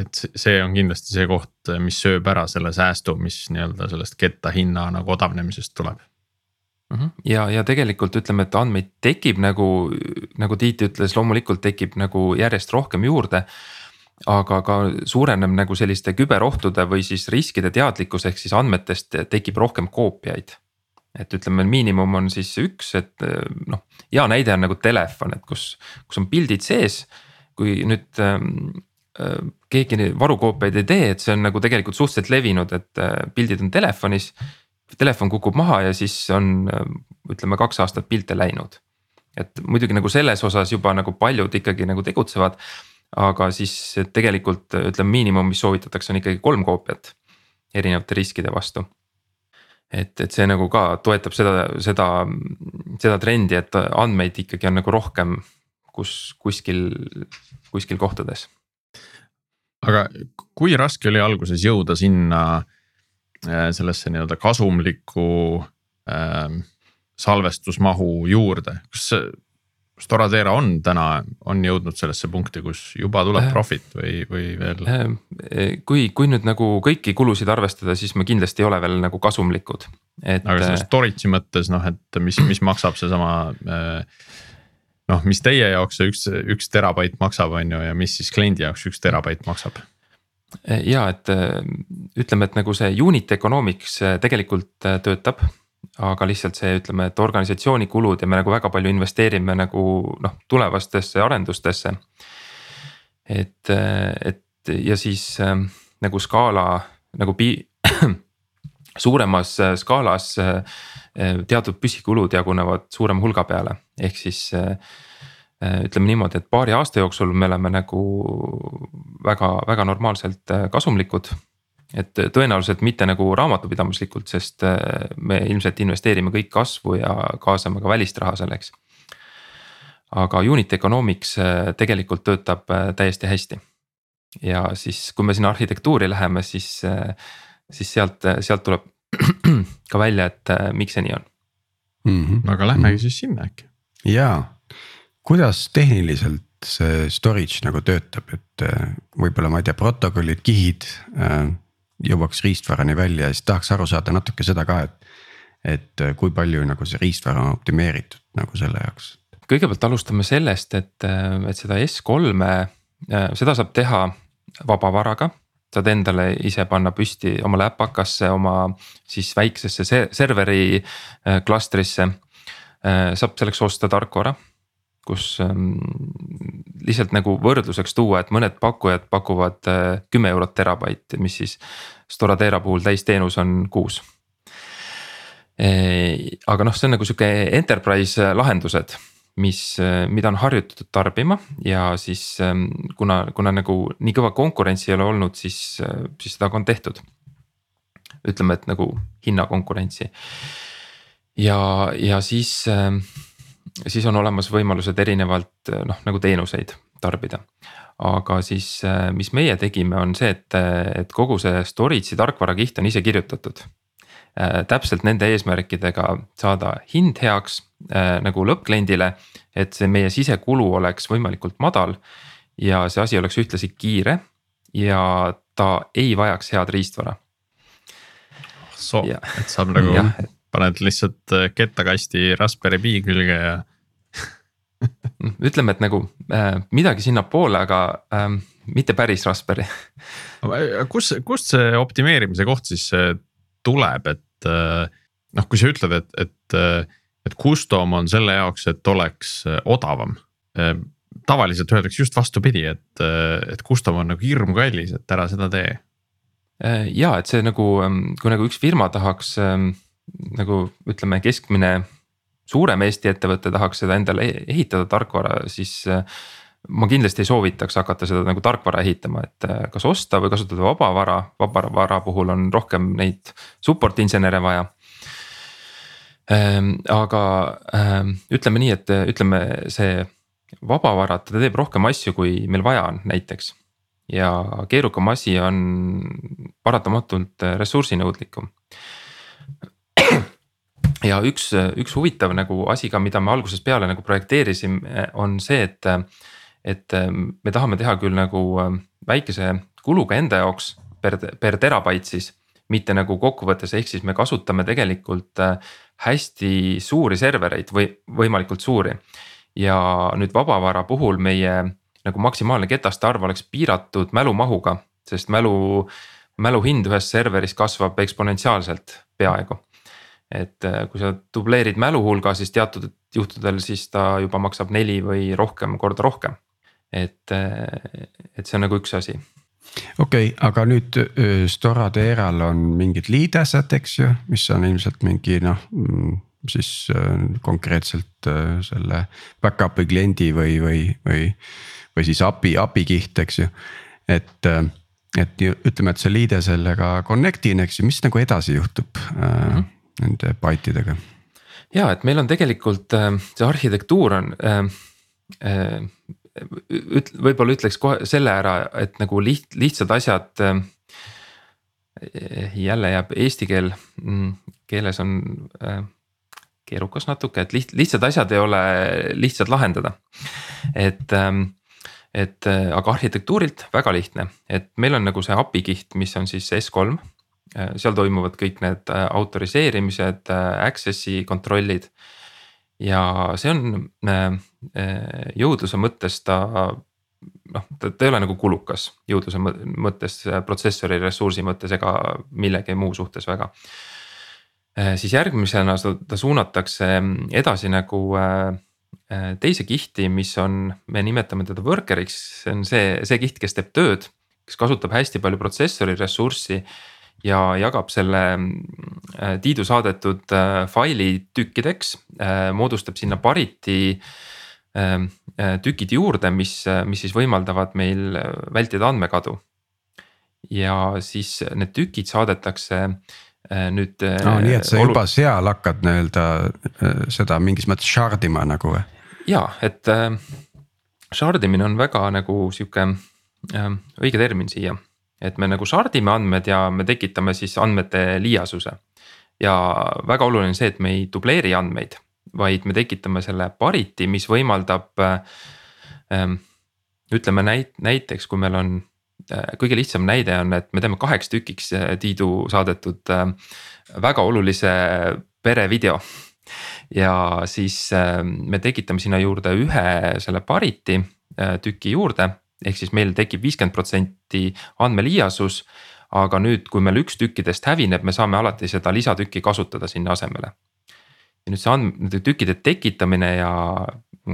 et see on kindlasti see koht, mis sööb ära selle säästu, mis nii-öelda sellest ketta hinna nagu odavnemisest tuleb Mhm. ja, ja tegelikult ütleme, et andmeid tekib nagu, nagu Tiit ütles, loomulikult tekib nagu järjest rohkem juurde. Aga ka suureneb nagu selliste küberohtude või siis riskide teadlikkus, ehk siis andmetest tekib rohkem koopiaid. et ütleme, miinimum on siis üks, et noh, hea näide on nagu telefon, et kus, kus on pildid sees. kui nüüd äh, keegi varukoopiaid ei tee, et see on nagu tegelikult suhteliselt levinud, et äh, pildid on telefonis telefon kukub maha ja siis on ütleme kaks aastat pilte läinud. et muidugi nagu selles osas juba nagu paljud ikkagi nagu tegutsevad. Aga siis tegelikult ütleme miinimum, mis soovitatakse, on ikkagi kolm koopiat erinevate riskide vastu. et, et see nagu ka toetab seda, seda, seda trendi, et andmeid ikkagi on nagu rohkem, kus kuskil, kuskil kohtades. aga kui raske oli alguses jõuda sinna Äh, sellesse nii-öelda kasumliku äh, salvestusmahu juurde, kas Storadera on täna, on jõudnud sellesse punkti, kus juba tuleb äh. profit või, või veel? Äh, kui, kui nüüd nagu kõiki kulusid arvestada, siis me kindlasti ei ole veel nagu kasumlikud, et. aga selle storage'i mõttes noh, et mis, mis maksab seesama noh, mis teie jaoks see üks, üks terabait maksab, on ju, ja mis siis kliendi jaoks üks terabait maksab ja et äh, ütleme, et nagu see unit economics äh, tegelikult äh, töötab. Aga lihtsalt see, ütleme, et organisatsiooni kulud ja me nagu väga palju investeerime nagu noh, tulevastesse arendustesse. et, et ja siis nagu skaala nagu pi-, [clears throat] suuremas skaalas teatud püsikulud jagunevad suurema hulga peale, ehk siis Äh, ütleme niimoodi, et paari aasta jooksul me oleme nagu väga-väga normaalselt äh, kasumlikud. Et tõenäoliselt mitte nagu raamatupidamislikult, sest äh, me ilmselt investeerime kõik kasvu ja kaasame ka välist raha selleks. aga unit economics tegelikult töötab täiesti hästi. ja siis, kui me sinna arhitektuuri läheme, siis, siis sealt, sealt tuleb [clears throat] ka välja, et miks see nii on mm. -hmm. aga lähmegi siis sinna äkki. jaa kuidas tehniliselt see storage nagu töötab, et võib-olla ma ei tea, protokollid, kihid äh, jõuaks riistvarani välja ja siis tahaks aru saada natuke seda ka, et. et äh, kui palju nagu see riistvara on optimeeritud nagu selle jaoks. kõigepealt alustame sellest, et, et seda S3-e, seda saab teha vabavaraga saad endale ise panna püsti oma läpakasse, oma siis väiksesse serveri klastrisse. saab selleks osta tarkvara kus ähm, lihtsalt nagu võrdluseks tuua, et mõned pakkujad pakuvad äh, kümme eurot terabait, mis siis Storadera puhul täisteenus on kuus. aga noh, see on nagu sihuke enterprise lahendused, mis, äh, mida on harjutatud tarbima ja siis ähm, kuna, kuna nagu nii kõva konkurentsi ei ole olnud, siis, äh, siis seda on tehtud. ütleme, et nagu hinnakonkurentsi ja, ja siis äh, siis on olemas võimalused erinevalt noh, nagu teenuseid tarbida. aga siis, äh, mis meie tegime, on see, et, et kogu see storage'i tarkvarakiht on ise kirjutatud täpselt nende eesmärkidega saada hind heaks äh, nagu lõppkliendile, et see meie sisekulu oleks võimalikult madal. ja see asi oleks ühtlasi kiire ja ta ei vajaks head riistvara. So, et saab nagu [laughs] paned lihtsalt kettakasti Raspberry Pi külge ja ütleme, et nagu äh, midagi sinnapoole, aga äh, mitte päris Raspberry kus, kust see optimeerimise koht siis äh, tuleb, et äh, noh, kui sa ütled, et, et, äh, et custom on selle jaoks, et oleks odavam. tavaliselt öeldakse just vastupidi, et, et custom on nagu hirmkallis, et ära seda tee. ja et see nagu, ähm, kui nagu üks firma tahaks ähm, nagu ütleme, keskmine suurem Eesti ettevõte tahaks seda endale e-, ehitada tarkvara, siis äh, ma kindlasti ei soovitaks hakata seda nagu tarkvara ehitama, et äh, kas osta või kasutada vabavara, vabavara puhul on rohkem neid support insenere vaja. Ähm, aga ähm, ütleme nii, et ütleme see vabavara, ta teeb rohkem asju, kui meil vaja on, näiteks. ja keerukam asi on paratamatult ressursinõudlikum. Ja üks, üks huvitav nagu asi ka, mida me algusest peale nagu projekteerisime, on see, et, et me tahame teha küll nagu väikese kuluga enda jaoks per, per terabait siis mitte nagu kokkuvõttes, ehk siis me kasutame tegelikult hästi suuri servereid või võimalikult suuri. ja nüüd vabavara puhul meie nagu maksimaalne ketaste arv oleks piiratud mälumahuga, sest mälu, mälu hind ühes serveris kasvab eksponentsiaalselt peaaegu. Et äh, kui sa dubleerid mälu hulga, siis teatud juhtudel siis ta juba maksab neli või rohkem korda rohkem. et, äh, et see on nagu üks asi okei okay,, aga nüüd Storaderal on mingid liidesed, eks ju, mis on ilmselt mingi noh mm, siis konkreetselt selle back-up'i kliendi või, või, või, või siis API, API kiht, eks ju. et, et ütleme, et see liide sellega connect in, eks ju, mis nagu edasi juhtub mm -hmm. Nende byte'idega? ja et meil on tegelikult see arhitektuur on äh, äh, üt-, võib-olla ütleks kohe selle ära, et nagu liht-, lihtsad asjad äh,. jälle jääb eesti keel mm,, keeles on äh, keerukas natuke, et liht-, lihtsad asjad ei ole lihtsad lahendada. et ähm,, et äh, aga arhitektuurilt väga lihtne, et meil on nagu see API kiht, mis on siis S3 äh,. Seal toimuvad kõik need äh, autoriseerimised äh,, access'i kontrollid ja see on äh, äh, jõudluse mõttes ta noh, ta, ta ei ole nagu kulukas jõudluse mõttes, protsessori ressursi mõttes ega millegi muu suhtes väga. Äh, siis järgmisena ta suunatakse edasi nagu teise kihti, mis on, me nimetame teda worker'iks, see on see, see kiht, kes teeb tööd, kes kasutab hästi palju protsessori ressurssi ja jagab selle äh, Tiidu saadetud äh, faili tükkideks, äh, moodustab sinna pariti ähm, tükid juurde, mis, mis siis võimaldavad meil vältida andmekadu. ja siis need tükid saadetakse nüüd no,. nii et sa olu... juba seal hakkad nii-öelda seda mingis mõttes shard ima nagu või? ja, et shard imine on väga nagu sihuke õige termin siia et me nagu shardime andmed ja me tekitame siis andmete liiasuse. ja väga oluline on see, et me ei dubleeri andmeid, vaid me tekitame selle parity, mis võimaldab ähm,. ütleme näit-, näiteks, kui meil on äh, kõige lihtsam näide on, et me teeme kaheks tükiks äh, Tiidu saadetud äh, väga olulise perevideo ja siis me tekitame sinna juurde ühe selle parity tüki juurde ehk siis meil tekib viiskümmend protsenti andmeliiasus. aga nüüd, kui meil üks tükkidest hävineb, me saame alati seda lisatükki kasutada sinna asemele. ja nüüd see and-, nende tükkide tekitamine ja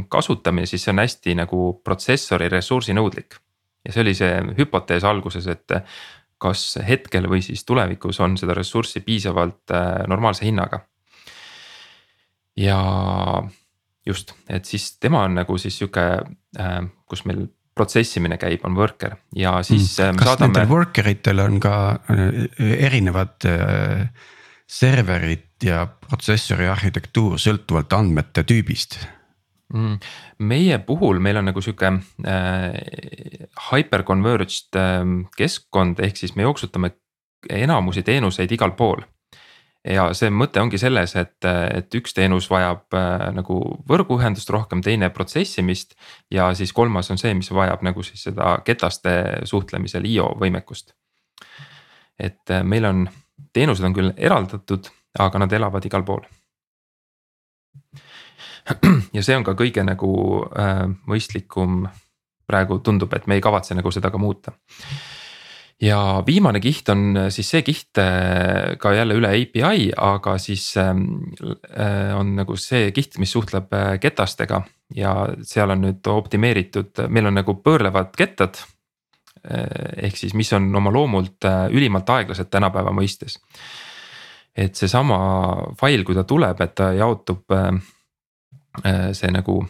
kasutamine, siis see on hästi nagu protsessori ressursinõudlik. ja see oli see hüpotees alguses, et kas hetkel või siis tulevikus on seda ressurssi piisavalt äh, normaalse hinnaga. ja just, et siis tema on nagu siis sihuke, äh, kus meil protsessimine käib, on worker ja siis mm.. kas saadame... nendel worker itel on ka äh, erinevad äh, serverid ja protsessori arhitektuur sõltuvalt andmete tüübist mm.? meie puhul meil on nagu sihuke äh, hyper converged äh, keskkond, ehk siis me jooksutame enamusi teenuseid igal pool ja see mõte ongi selles, et, et üks teenus vajab äh, nagu võrguühendust rohkem, teine protsessimist. ja siis kolmas on see, mis vajab nagu siis seda ketaste suhtlemisel IO võimekust. et äh, meil on, teenused on küll eraldatud, aga nad elavad igal pool. ja see on ka kõige nagu äh, mõistlikum praegu tundub, et me ei kavatse nagu seda ka muuta ja viimane kiht on äh, siis see kiht äh, ka jälle üle API, aga siis ähm, äh, on nagu see kiht, mis suhtleb ketastega ja seal on nüüd optimeeritud, meil on nagu pöörlevad kettad. ehk siis, mis on oma loomult ülimalt aeglased tänapäeva mõistes. et seesama fail, kui ta tuleb, et ta jaotub see nagu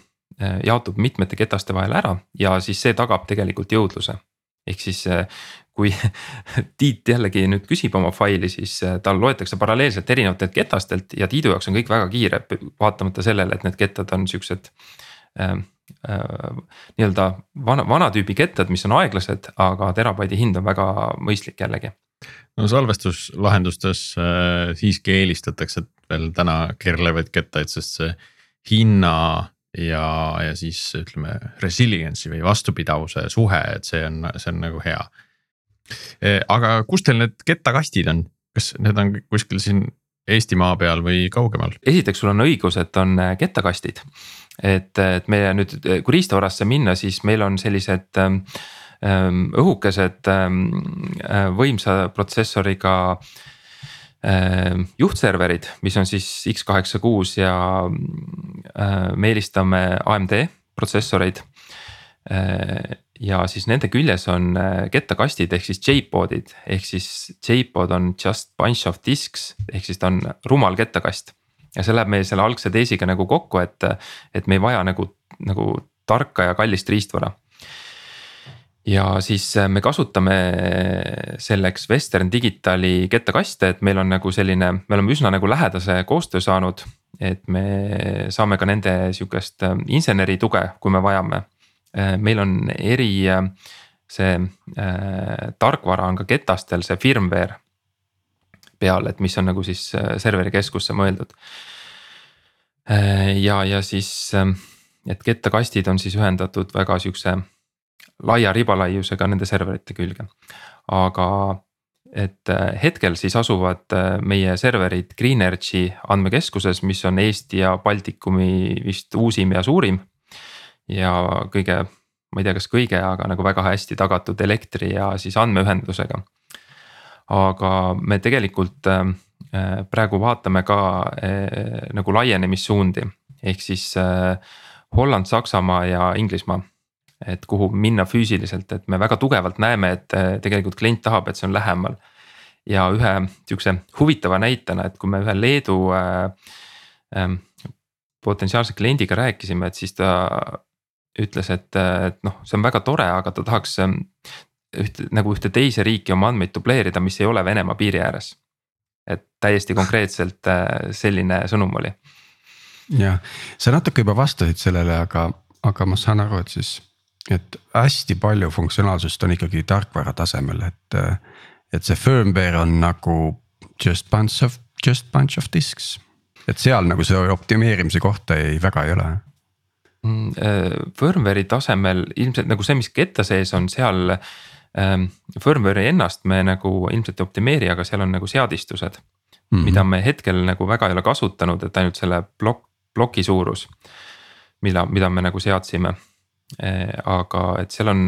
jaotub mitmete ketaste vahel ära ja siis see tagab tegelikult jõudluse ehk siis kui [laughs] Tiit jällegi nüüd küsib oma faili, siis äh, tal loetakse paralleelselt erinevatelt ketastelt ja Tiidu jaoks on kõik väga kiire, vaatamata sellele, et need kettad on siuksed. Ähm, nii-öelda vana, vana tüübi kettad, mis on aeglased, aga terabaidi hind on väga mõistlik jällegi. no salvestuslahendustes äh, siiski eelistatakse veel täna keerlevaid kettaid, sest see hinna ja, ja siis ütleme resilience'i või vastupidavuse suhe, et see on, see on nagu hea. E, aga kus teil need kettakastid on, kas need on kuskil siin Eestimaa peal või kaugemal? esiteks, sul on õigus, et on äh, kettakastid. et, et meie nüüd, kui riistvarasse minna, siis meil on sellised ähm, ähm õhukesed ähm, äh, võimsa protsessoriga äh, juhtserverid, mis on siis X86 ja me eelistame AMD protsessoreid. Äh, ja siis nende küljes on kettakastid ehk siis J-podid, ehk siis J-pod on just bunch of disks ehk siis ta on rumal kettakast. ja see läheb meie selle algse teesiga nagu kokku, et, et me ei vaja nagu, nagu tarka ja kallist riistvara ja siis äh, me kasutame selleks Western Digitali kettakaste, et meil on nagu selline, me oleme üsna nagu lähedase koostöö saanud. et me saame ka nende sihukest äh, inseneri tuge, kui me vajame. Äh, meil on eri see äh, tarkvara on ka ketastel see firmware peal, et mis on nagu siis serveri keskusse mõeldud. ja, ja siis, et kettakastid on siis ühendatud väga sihukese laia ribalaiusega nende serverite külge. aga et äh, hetkel siis asuvad äh, meie serverid Greenergy andmekeskuses, mis on Eesti ja Baltikumi vist uusim ja suurim. ja kõige, ma ei tea, kas kõige, aga nagu väga hästi tagatud elektri ja siis andmeühendusega. aga me tegelikult äh, praegu vaatame ka nagu laienemissuundi, ehk siis Holland, Saksamaa ja Inglismaa et kuhu minna füüsiliselt, et me väga tugevalt näeme, et äh, tegelikult klient tahab, et see on lähemal. ja ühe sihukese huvitava näitena, et kui me ühe Leedu äh, potentsiaalse kliendiga rääkisime, et siis ta ütles, et, et noh, see on väga tore, aga ta tahaks ühte nagu ühte teise riiki oma andmeid dubleerida, mis ei ole Venemaa piiri ääres. et täiesti konkreetselt selline sõnum oli. jah, sa natuke juba vastasid sellele, aga, aga ma saan aru, et siis et hästi palju funktsionaalsust on ikkagi tarkvara tasemel, et, et see firmware on nagu just bunch of, just bunch of disks. et seal nagu see optimeerimise kohta ei, väga ei ole mm,. Äh, firmware'i tasemel ilmselt nagu see, mis ketta sees on, seal ähm,. Firmware'i ennast me nagu ilmselt ei optimeeri, aga seal on nagu seadistused mm. -hmm. mida me hetkel nagu väga ei ole kasutanud, et ainult selle plokk, ploki suurus. mida, mida me nagu seadsime aga et seal on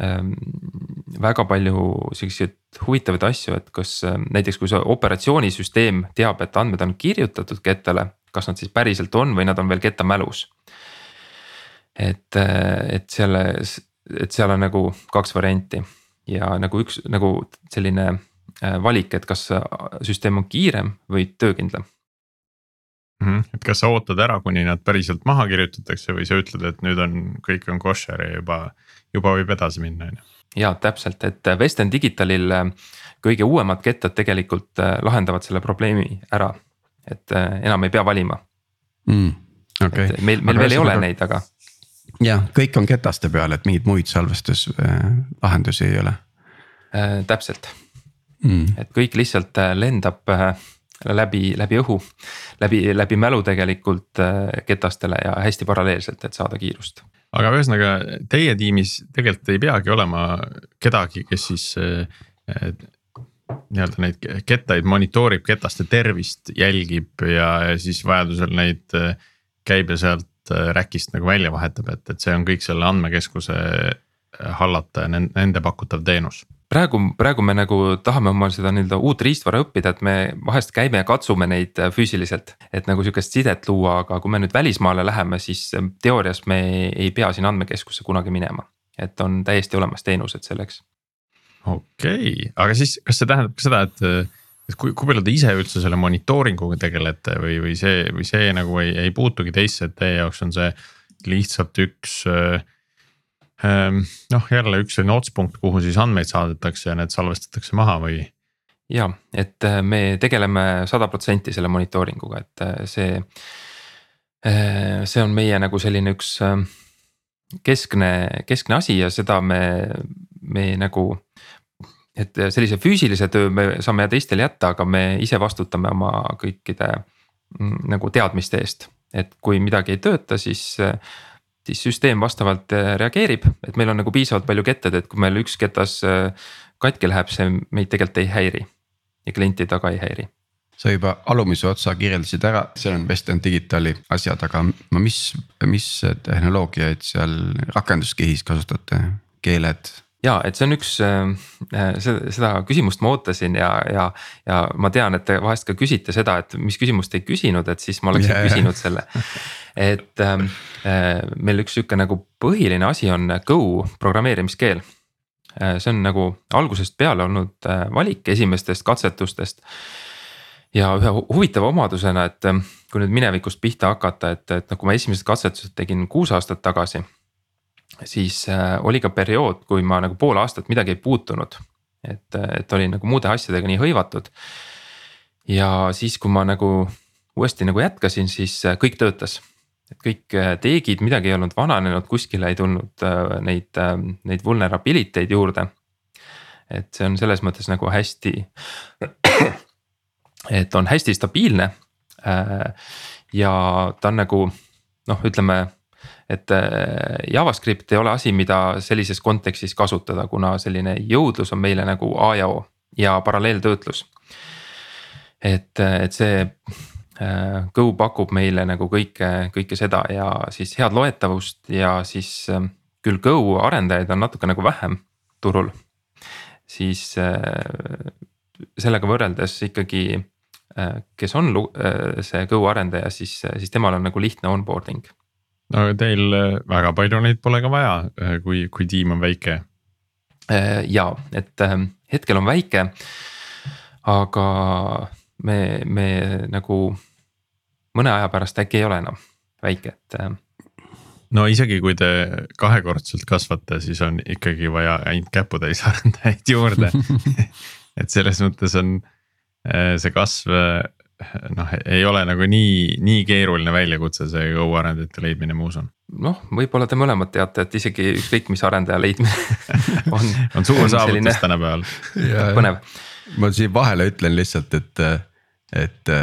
ähm, väga palju siukseid huvitavaid asju, et kas ähm, näiteks kui see operatsioonisüsteem teab, et andmed on kirjutatud kettale, kas nad siis päriselt on või nad on veel ketta mälus. et, äh, et selle, et seal on nagu kaks varianti ja nagu üks nagu selline äh, valik, et kas süsteem on kiirem või töökindlam mm. -hmm. et kas sa ootad ära, kuni nad päriselt maha kirjutatakse või sa ütled, et nüüd on, kõik on koššer ja juba, juba võib edasi minna, on ju? ja täpselt, et Western Digitalil äh, kõige uuemad kettad tegelikult äh, lahendavad selle probleemi ära, et äh, enam ei pea valima mm,. Okay. meil, meil aga veel ei ole neid, aga. jah, kõik on ketaste peal, et mingeid muid salvestuslahendusi äh, ei ole äh,. täpselt mm., et kõik lihtsalt lendab äh, läbi, läbi õhu, läbi, läbi mälu tegelikult äh, ketastele ja hästi paralleelselt, et saada kiirust. aga ühesõnaga teie tiimis tegelikult ei peagi olema kedagi, kes siis äh, nii-öelda neid kettaid monitoorib, ketaste tervist jälgib ja, siis vajadusel neid käib ja sealt räkist nagu välja vahetab, et, et see on kõik selle andmekeskuse hallata ja nende pakutav teenus praegu, praegu me nagu tahame oma seda nii-öelda uut riistvara õppida, et me vahest käime ja katsume neid äh, füüsiliselt. et nagu sihukest sidet luua, aga kui me nüüd välismaale läheme, siis äh, teoorias me ei pea sinna andmekeskusse kunagi minema. et on täiesti olemas teenused selleks. okei okay., aga siis, kas see tähendab ka seda, et, et kui, kui palju te ise üldse selle monitooringuga tegelete või, või see, või see nagu ei, ei puutugi teisse, et teie jaoks on see lihtsalt üks äh, noh, jälle üks selline otspunkt, kuhu siis andmeid saadetakse ja need salvestatakse maha või? ja, et äh, me tegeleme sada protsenti selle monitooringuga, et äh, see. Äh, see on meie nagu selline üks keskne, keskne asi ja seda me, me nagu. et sellise füüsilise töö me saame teistele jätta, aga me ise vastutame oma kõikide mm, nagu teadmiste eest. et kui midagi ei tööta, siis, siis süsteem vastavalt reageerib, et meil on nagu piisavalt palju ketted, et kui meil üks ketas katki läheb, see meid tegelikult ei häiri. Ja klienti taga ei häiri. Sa juba alumise otsa kirjeldasid ära, seal on Western Digitali asjad, aga mis, mis tehnoloogiaid seal rakenduskihis kasutate, keeled? Ja et see on üks äh,, seda, seda küsimust ma ootasin ja, ja, ja ma tean, et te vahest ka küsite seda, et mis küsimust ei küsinud, et siis ma oleksin yeah. küsinud selle. et ähm, äh, meil üks sihuke nagu põhiline asi on Go programmeerimiskeel äh,. see on nagu algusest peale olnud äh, valik esimestest katsetustest ja ühe huvitava omadusena, et kui nüüd minevikust pihta hakata, et, et noh, kui ma esimesed katsetused tegin kuus aastat tagasi. Siis äh, oli ka periood, kui ma nagu pool aastat midagi ei puutunud, et, et olin nagu muude asjadega nii hõivatud. ja siis, kui ma nagu uuesti nagu jätkasin, siis äh, kõik töötas et kõik äh, teegid, midagi ei olnud vananenud, kuskile ei tulnud neid, neid vulnerability eid juurde. et see on selles mõttes nagu hästi [clears throat] et on hästi stabiilne. Ja ta on nagu noh, ütleme, et äh, JavaScript ei ole asi, mida sellises kontekstis kasutada, kuna selline jõudlus on meile nagu A ja O ja paralleeltöötlus. et, et see äh, Go pakub meile nagu kõike, kõike seda ja siis head loetavust ja siis küll Go arendajaid on natuke nagu vähem turul. siis sellega võrreldes ikkagi Äh, kes on äh, see Go arendaja, siis, siis temal on nagu lihtne onboarding. No teil äh, väga palju neid pole ka vaja, kui, kui tiim on väike. ja, et hetkel on väike, aga me, me nagu mõne aja pärast äkki ei ole enam väike, et no isegi kui te kahekordselt kasvate, siis on ikkagi vaja ainult käputäis arendajaid juurde [laughs] et selles mõttes on Äh, see kasv äh, noh, ei ole nagu nii, nii keeruline väljakutse, see Go arendajate leidmine, ma usun. noh, võib-olla te mõlemad teate, et isegi ükskõik mis arendaja leidmine [laughs] on. on suur saavutus tänapäeval. põnev. ma siia vahele ütlen lihtsalt, et, et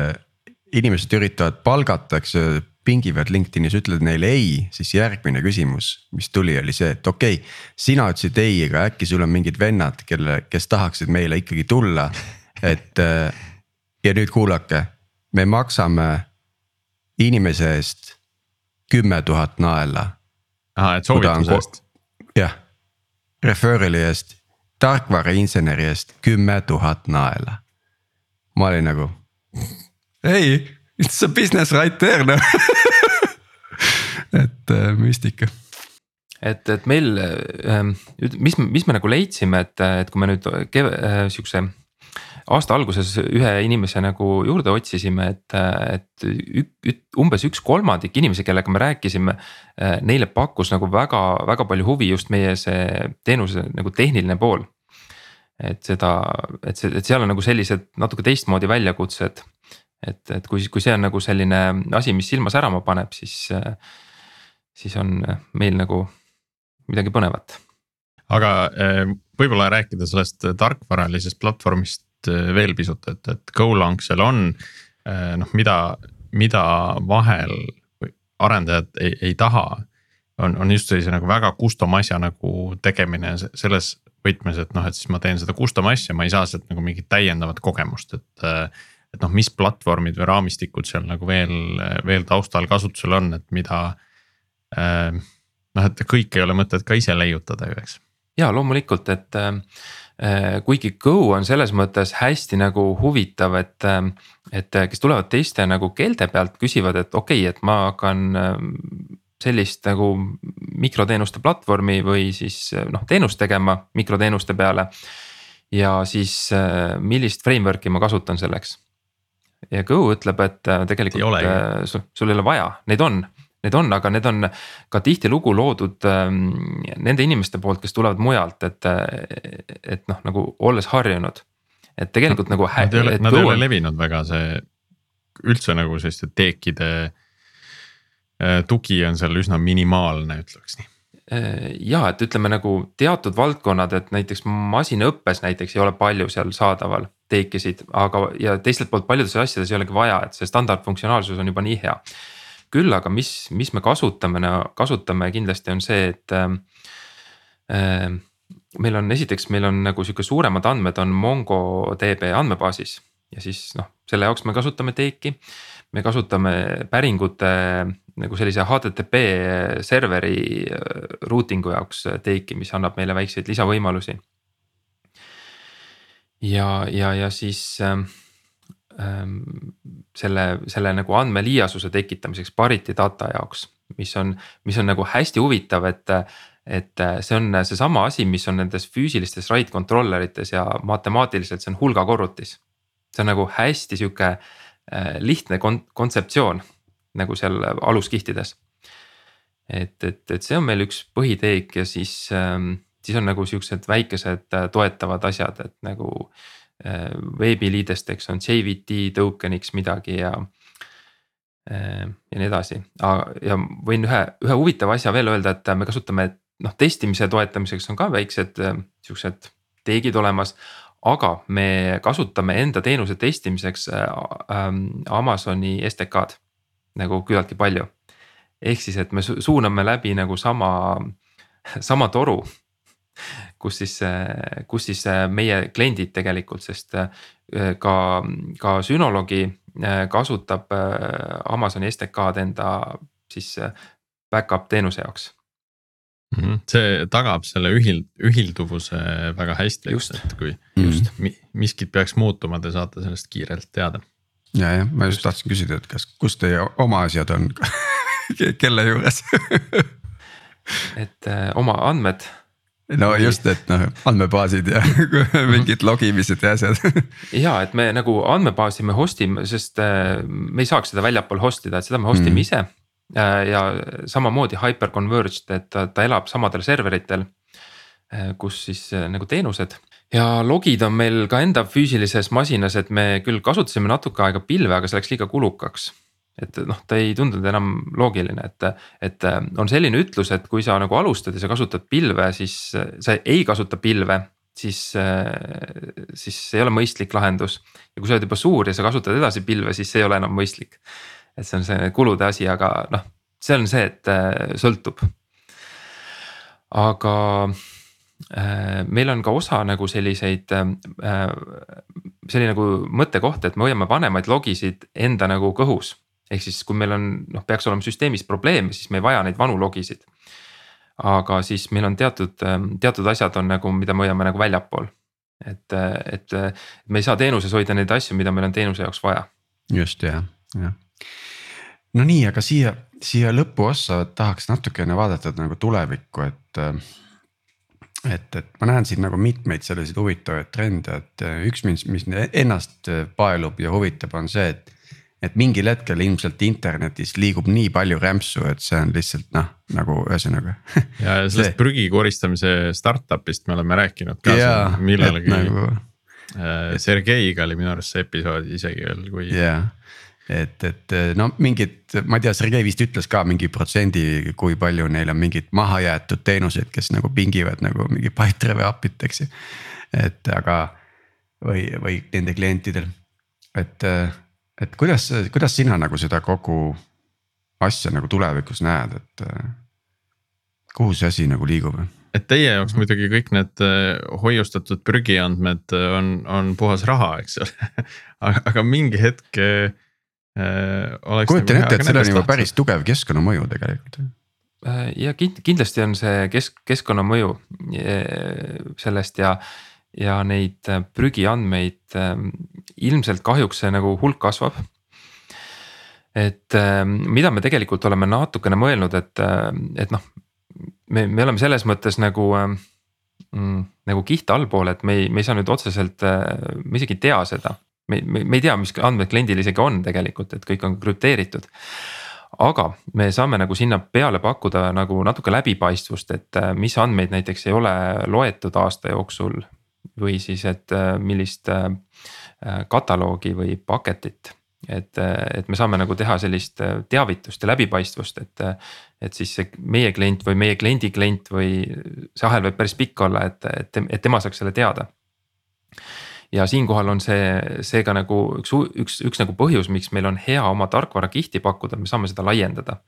inimesed üritavad palgata, eks ju pingivad LinkedInis, ütled neile ei, siis järgmine küsimus, mis tuli, oli see, et okei okay,. sina ütlesid ei, aga äkki sul on mingid vennad, kelle, kes tahaksid meile ikkagi tulla et ja nüüd kuulake, me maksame inimese eest kümme tuhat naela. ahah, et soovituse eest. jah, referral'i eest, tarkvarainseneri eest kümme tuhat naela. ma olin nagu, ei, it's a business right there noh [laughs] et äh, müstika et, et meil äh,, mis, mis me nagu leidsime, et, et kui me nüüd kev, äh, sihukese aasta alguses ühe inimese nagu juurde otsisime, et, et ük, ük, umbes üks kolmandik inimesi, kellega me rääkisime. Neile pakkus nagu väga-väga palju huvi just meie see teenuse nagu tehniline pool. et seda, et see, et seal on nagu sellised natuke teistmoodi väljakutsed. et, et kui, kui see on nagu selline asi, mis silma särama paneb, siis, siis on meil nagu midagi põnevat aga eh, võib-olla rääkida sellest tarkvaralisest platvormist veel pisut, et, et Golang seal on äh, noh, mida, mida vahel arendajad ei, ei taha. on, on just sellise nagu väga custom asja nagu tegemine selles võtmes, et noh, et siis ma teen seda custom asja, ma ei saa sealt nagu mingit täiendavat kogemust, et. et noh, mis platvormid või raamistikud seal nagu veel, veel taustal kasutusel on, et mida. Noh, et kõike ei ole mõtet ka ise leiutada ju, eks. ja loomulikult, et kuigi Go on selles mõttes hästi nagu huvitav, et, ähm, et kes tulevad teiste nagu keelte pealt, küsivad, et okei okay,, et ma hakkan ähm, sellist nagu mikroteenuste platvormi või siis noh, teenust tegema mikroteenuste peale. ja siis äh, millist framework'i ma kasutan selleks. ja Go ütleb, et äh, tegelikult sul, sul ei ole vaja, neid on Need on, aga need on ka tihtilugu loodud ähm, nende inimeste poolt, kes tulevad mujalt, et, et noh, nagu olles harjunud. et tegelikult no, nagu. Nad ei ole, nad ei ole levinud väga see üldse nagu selliste teekide äh, tugi on seal üsna minimaalne, ütleks nii ja et ütleme nagu teatud valdkonnad, et näiteks masinaõppes näiteks ei ole palju seal saadaval take'isid, aga ja teiselt poolt paljudes asjades ei olegi vaja, et see standardfunktsionaalsus on juba nii hea. Küll aga mis, mis me kasutame, kasutame kindlasti on see, et äh, meil on esiteks, meil on nagu sihuke suuremad andmed on MongoDB andmebaasis ja siis noh, selle jaoks me kasutame take'i. me kasutame päringute nagu sellise HTTP serveri äh, routing'u jaoks take'i, mis annab meile väikseid lisavõimalusi. ja, ja, ja siis ähm, selle, selle nagu andmeliiasuse tekitamiseks parity data jaoks, mis on, mis on nagu hästi huvitav, et et see on seesama asi, mis on nendes füüsilistes write controller ites ja matemaatiliselt see on hulgakorrutis. see on nagu hästi sihuke äh, lihtne kon-, kontseptsioon nagu seal aluskihtides. et, et, et see on meil üks põhiteek ja siis, ähm, siis on nagu siuksed väikesed toetavad asjad, et nagu. Veebiliidesteks on JVT token'iks midagi ja äh,. ja nii edasi, ja võin ühe, ühe huvitava asja veel öelda, et me kasutame noh, testimise toetamiseks on ka väiksed äh, siuksed teegid olemas aga me kasutame enda teenuse testimiseks äh, äh, Amazoni STK-d nagu küllaltki palju. ehk siis, et me suuname läbi nagu sama, sama toru kus siis, kus siis meie kliendid tegelikult, sest äh, ka, ka Synologi äh, kasutab äh, Amazoni STK-d enda siis back-up teenuse jaoks mm. -hmm. see tagab selle ühil-, ühilduvuse väga hästi, et kui just miskit peaks muutuma, te saate sellest kiirelt teada ja, jah, ma just tahtsin küsida, et kas, kus teie oma asjad on [laughs] kelle juures et äh, oma andmed. No just, et noh andmebaasid ja [laughs] mingid logimised ja asjad [laughs] ja et me nagu andmebaasi me host ime, sest äh, me ei saaks seda väljapool host ida, et seda me host ime mm. ise äh,. ja samamoodi hyperconverged, et ta, ta elab samadel serveritel äh,, kus siis nagu teenused ja logid on meil ka enda füüsilises masinas, et me küll kasutasime natuke aega pilve, aga see läks liiga kulukaks. Et noh, ta ei tundunud enam loogiline, et, et äh, on selline ütlus, et kui sa nagu alustad ja sa kasutad pilve, siis sa ei kasuta pilve siis, äh, siis see ei ole mõistlik lahendus. ja kui sa oled juba suur ja sa kasutad edasi pilve, siis see ei ole enam mõistlik. et see on see kulude asi, aga noh, see on see, et äh, sõltub. aga meil on ka osa nagu selliseid, selline nagu mõttekoht, et me hoiame vanemaid logisid enda nagu kõhus. Ehk siis, kui meil on noh, peaks olema süsteemis probleem, siis me ei vaja neid vanu logisid. aga siis meil on teatud, teatud asjad on nagu, mida me hoiame nagu väljapool. et, et me ei saa teenuses hoida neid asju, mida meil on teenuse jaoks vaja. just jah, jah. no nii, aga siia, siia lõpuossa tahaks natukene vaadata nagu tulevikku, et et, et ma näen siin nagu mitmeid selliseid huvitavaid trende, et äh, üks, mis, mis ennast paelub ja huvitab, on see, et. Et mingil hetkel ilmselt internetis liigub nii palju rämpsu, et see on lihtsalt noh, nagu ühesõnaga ja, [laughs] ja sellest prügi koristamise startup'ist me oleme rääkinud ka yeah, millalgi. Nagu... Äh, Sergeiga oli minu arust see episood isegi veel, kui yeah et, et no mingid, ma ei tea, Sergei vist ütles ka mingi protsendi, kui palju neil on mingeid mahajäetud teenuseid, kes nagu pingivad nagu mingi Pipedrive API-t, eks ju. et aga või, või nende klientidel, et, et kuidas, kuidas sina nagu seda kogu asja nagu tulevikus näed, et kuhu see asi nagu liigub? et teie jaoks muidugi kõik need hoiustatud prügiandmed on, on puhas raha, eks ole [laughs] aga, mingi hetk Äh, kujutan nagu ette, et sellel on juba päris tugev keskkonnamõju tegelikult. Äh, ja kindlasti on see kesk, keskkonnamõju äh, sellest ja, ja neid prügiandmeid ilmselt kahjuks see nagu hulk kasvab. et mida me tegelikult oleme natukene mõelnud, et, et noh, me, me oleme selles mõttes nagu mm, nagu kiht allpool, et me ei, me ei saa nüüd otseselt, me isegi ei tea seda me, me, me ei tea, mis andmed kliendil isegi on tegelikult, et kõik on krüpteeritud. aga me saame nagu sinna peale pakkuda nagu natuke läbipaistvust, et äh, mis andmeid näiteks ei ole loetud aasta jooksul. Või siis, et äh, millist äh, kataloogi või paketit et, et me saame nagu teha sellist teavitust ja läbipaistvust, et. et siis see meie klient või meie kliendi klient või see ahel võib päris pikk olla, et, et, et tema saaks selle teada. ja siinkohal on see, seega nagu üks, üks, üks nagu põhjus, miks meil on hea oma tarkvara kihti pakkuda, me saame seda laiendada.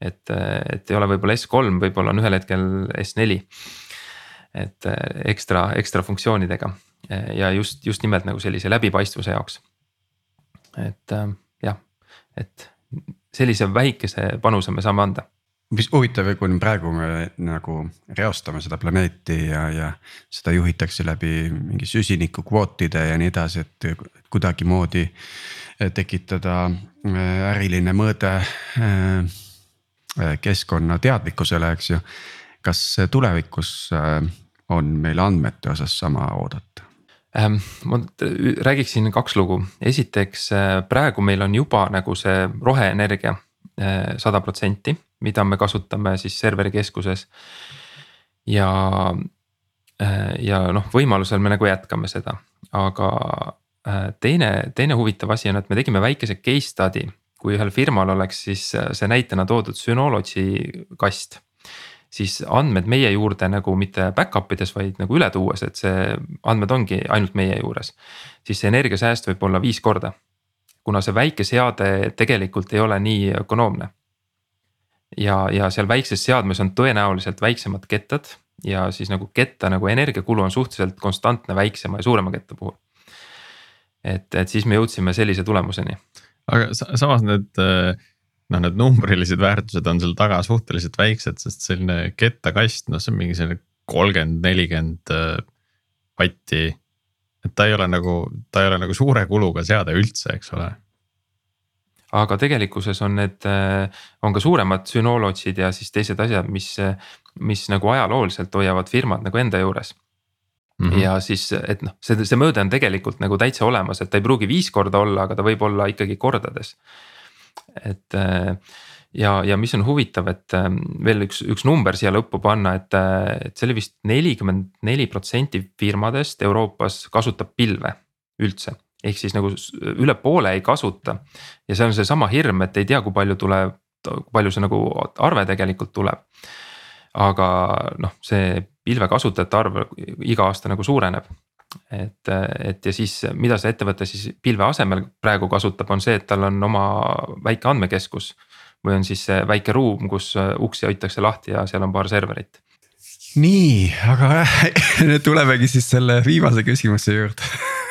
et, et ei ole võib-olla S3, võib-olla on ühel hetkel S4 et ekstra, ekstra funktsioonidega. Ja just, just nimelt nagu sellise läbipaistvuse jaoks. Et äh, jah, et sellise väikese panuse me saame anda. Mis huvitav, kui praegu me nagu reostame seda planeeti ja, ja seda juhitakse läbi mingi süsinikukvootide ja nii edasi, et kuidagimoodi tekitada äh, äriline mõõde äh, keskkonna teadlikkusele, eks ju. Kas tulevikus on meil andmete osas sama oodata? Ähm, ma räägiksin kaks lugu, esiteks äh, praegu meil on juba nagu see roheenergia äh, sada protsenti, mida me kasutame siis serveri keskuses. ja, äh, ja noh, võimalusel me nagu jätkame seda, aga teine, teine huvitav asi on, et me tegime väikese case study, kui ühel firmal oleks siis see näitena toodud Synology kast siis andmed meie juurde nagu mitte back-up ides, vaid nagu üle tuues, et see andmed ongi ainult meie juures. siis see energiasääst võib olla viis korda. kuna see väike seade tegelikult ei ole nii ökonoomne. ja, ja seal väikses seadmes on tõenäoliselt väiksemad kettad ja siis nagu ketta nagu energiakulu on suhteliselt konstantne väiksema ja suurema ketta puhul. et, et siis me jõudsime sellise tulemuseni. aga samas need äh noh, need numbrilised väärtused on seal taga suhteliselt väiksed, sest selline kettakast, noh, see on mingi selline kolmkümmend, nelikümmend vatti. Äh, et ta ei ole nagu, ta ei ole nagu suure kuluga seade üldse, eks ole aga tegelikkuses on need, äh, on ka suuremad sünolootsid ja siis teised asjad, mis, mis nagu ajalooliselt hoiavad firmad nagu enda juures. Mm -hmm. ja siis, et noh, see, see mõõde on tegelikult nagu täitsa olemas, et ta ei pruugi viis korda olla, aga ta võib olla ikkagi kordades et äh, ja, ja mis on huvitav, et ähm, veel üks, üks number siia lõppu panna, et, äh, et see oli vist nelikümmend neli protsenti firmadest Euroopas kasutab pilve üldse. ehk siis nagu üle poole ei kasuta ja see on seesama hirm, et ei tea, kui palju tuleb, kui palju see nagu arve tegelikult tuleb. aga noh, see pilve kasutajate arv iga aasta nagu suureneb et, et ja siis, mida see ettevõte siis pilve asemel praegu kasutab, on see, et tal on oma väike andmekeskus. või on siis see väike ruum, kus uksi hoitakse lahti ja seal on paar serverit. nii, aga [laughs] tulemegi siis selle viimase küsimuse juurde.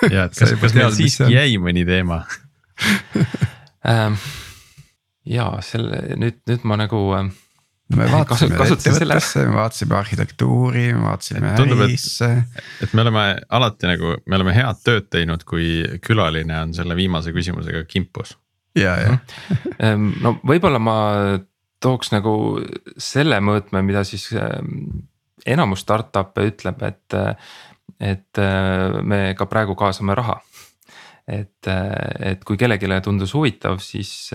ja, et [laughs] kas, kas meil siiski jäi mõni teema [laughs] ähm, ja selle nüüd, nüüd ma nagu ähm, me vaatasime ettevõttesse, me vaatasime arhitektuuri, me vaatasime ärisse. et me oleme alati nagu, me oleme head tööd teinud, kui külaline on selle viimase küsimusega kimpus. ja, ja [laughs] ehm, no võib-olla ma tooks nagu selle mõõtme, mida siis enamus startup'e ütleb, et, et me ka praegu kaasame raha. et, et kui kellelegi tundus huvitav, siis,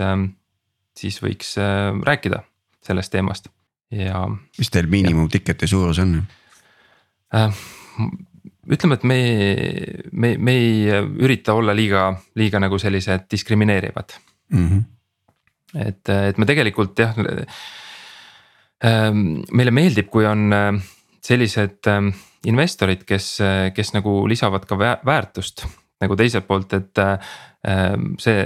siis võiks rääkida sellest teemast ja. mis teil miinimum ticket'i suurus on äh,? ütleme, et me, me, me ei ürita olla liiga, liiga nagu sellised diskrimineerivad mm. -hmm. et, et me tegelikult jah äh,. meile meeldib, kui on äh, sellised äh, investorid, kes, kes nagu lisavad ka väärtust nagu teiselt poolt, et Ehm, see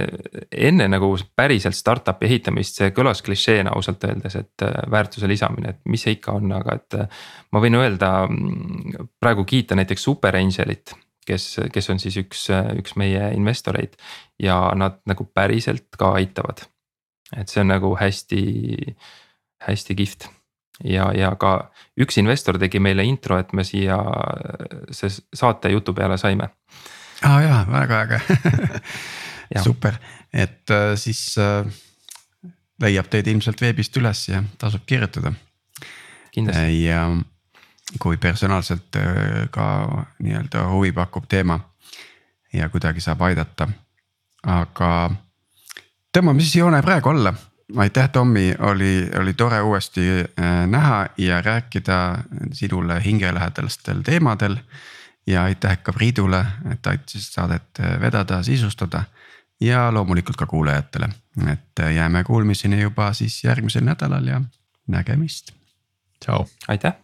enne nagu päriselt startup'i ehitamist, see kõlas klišeena ausalt öeldes, et äh, väärtuse lisamine, et mis see ikka on, aga et. Äh, ma võin öelda mm, praegu kiita näiteks Super Angelit, kes, kes on siis üks, äh, üks meie investoreid ja nad nagu päriselt ka aitavad. et see on nagu hästi, hästi kihvt ja, ja ka üks investor tegi meile intro, et me siia see saate jutu peale saime aa ah, jaa, väga äge. [laughs] Super, et äh, siis äh, leiab teid ilmselt veebist üles ja tasub kirjutada. kindlasti. ja kui personaalselt äh, ka nii-öelda huvi pakub teema ja kuidagi saab aidata, aga tõmbame siis joone praegu alla. Aitäh, Tommy, oli, oli tore uuesti äh, näha ja rääkida sinule hingelähedastel teemadel ja aitäh ka Priidule, et aitasid saadet äh, vedada, sisustada. ja loomulikult ka kuulajatele, et jääme kuulmiseni juba siis järgmisel nädalal ja nägemist. tšau. aitäh.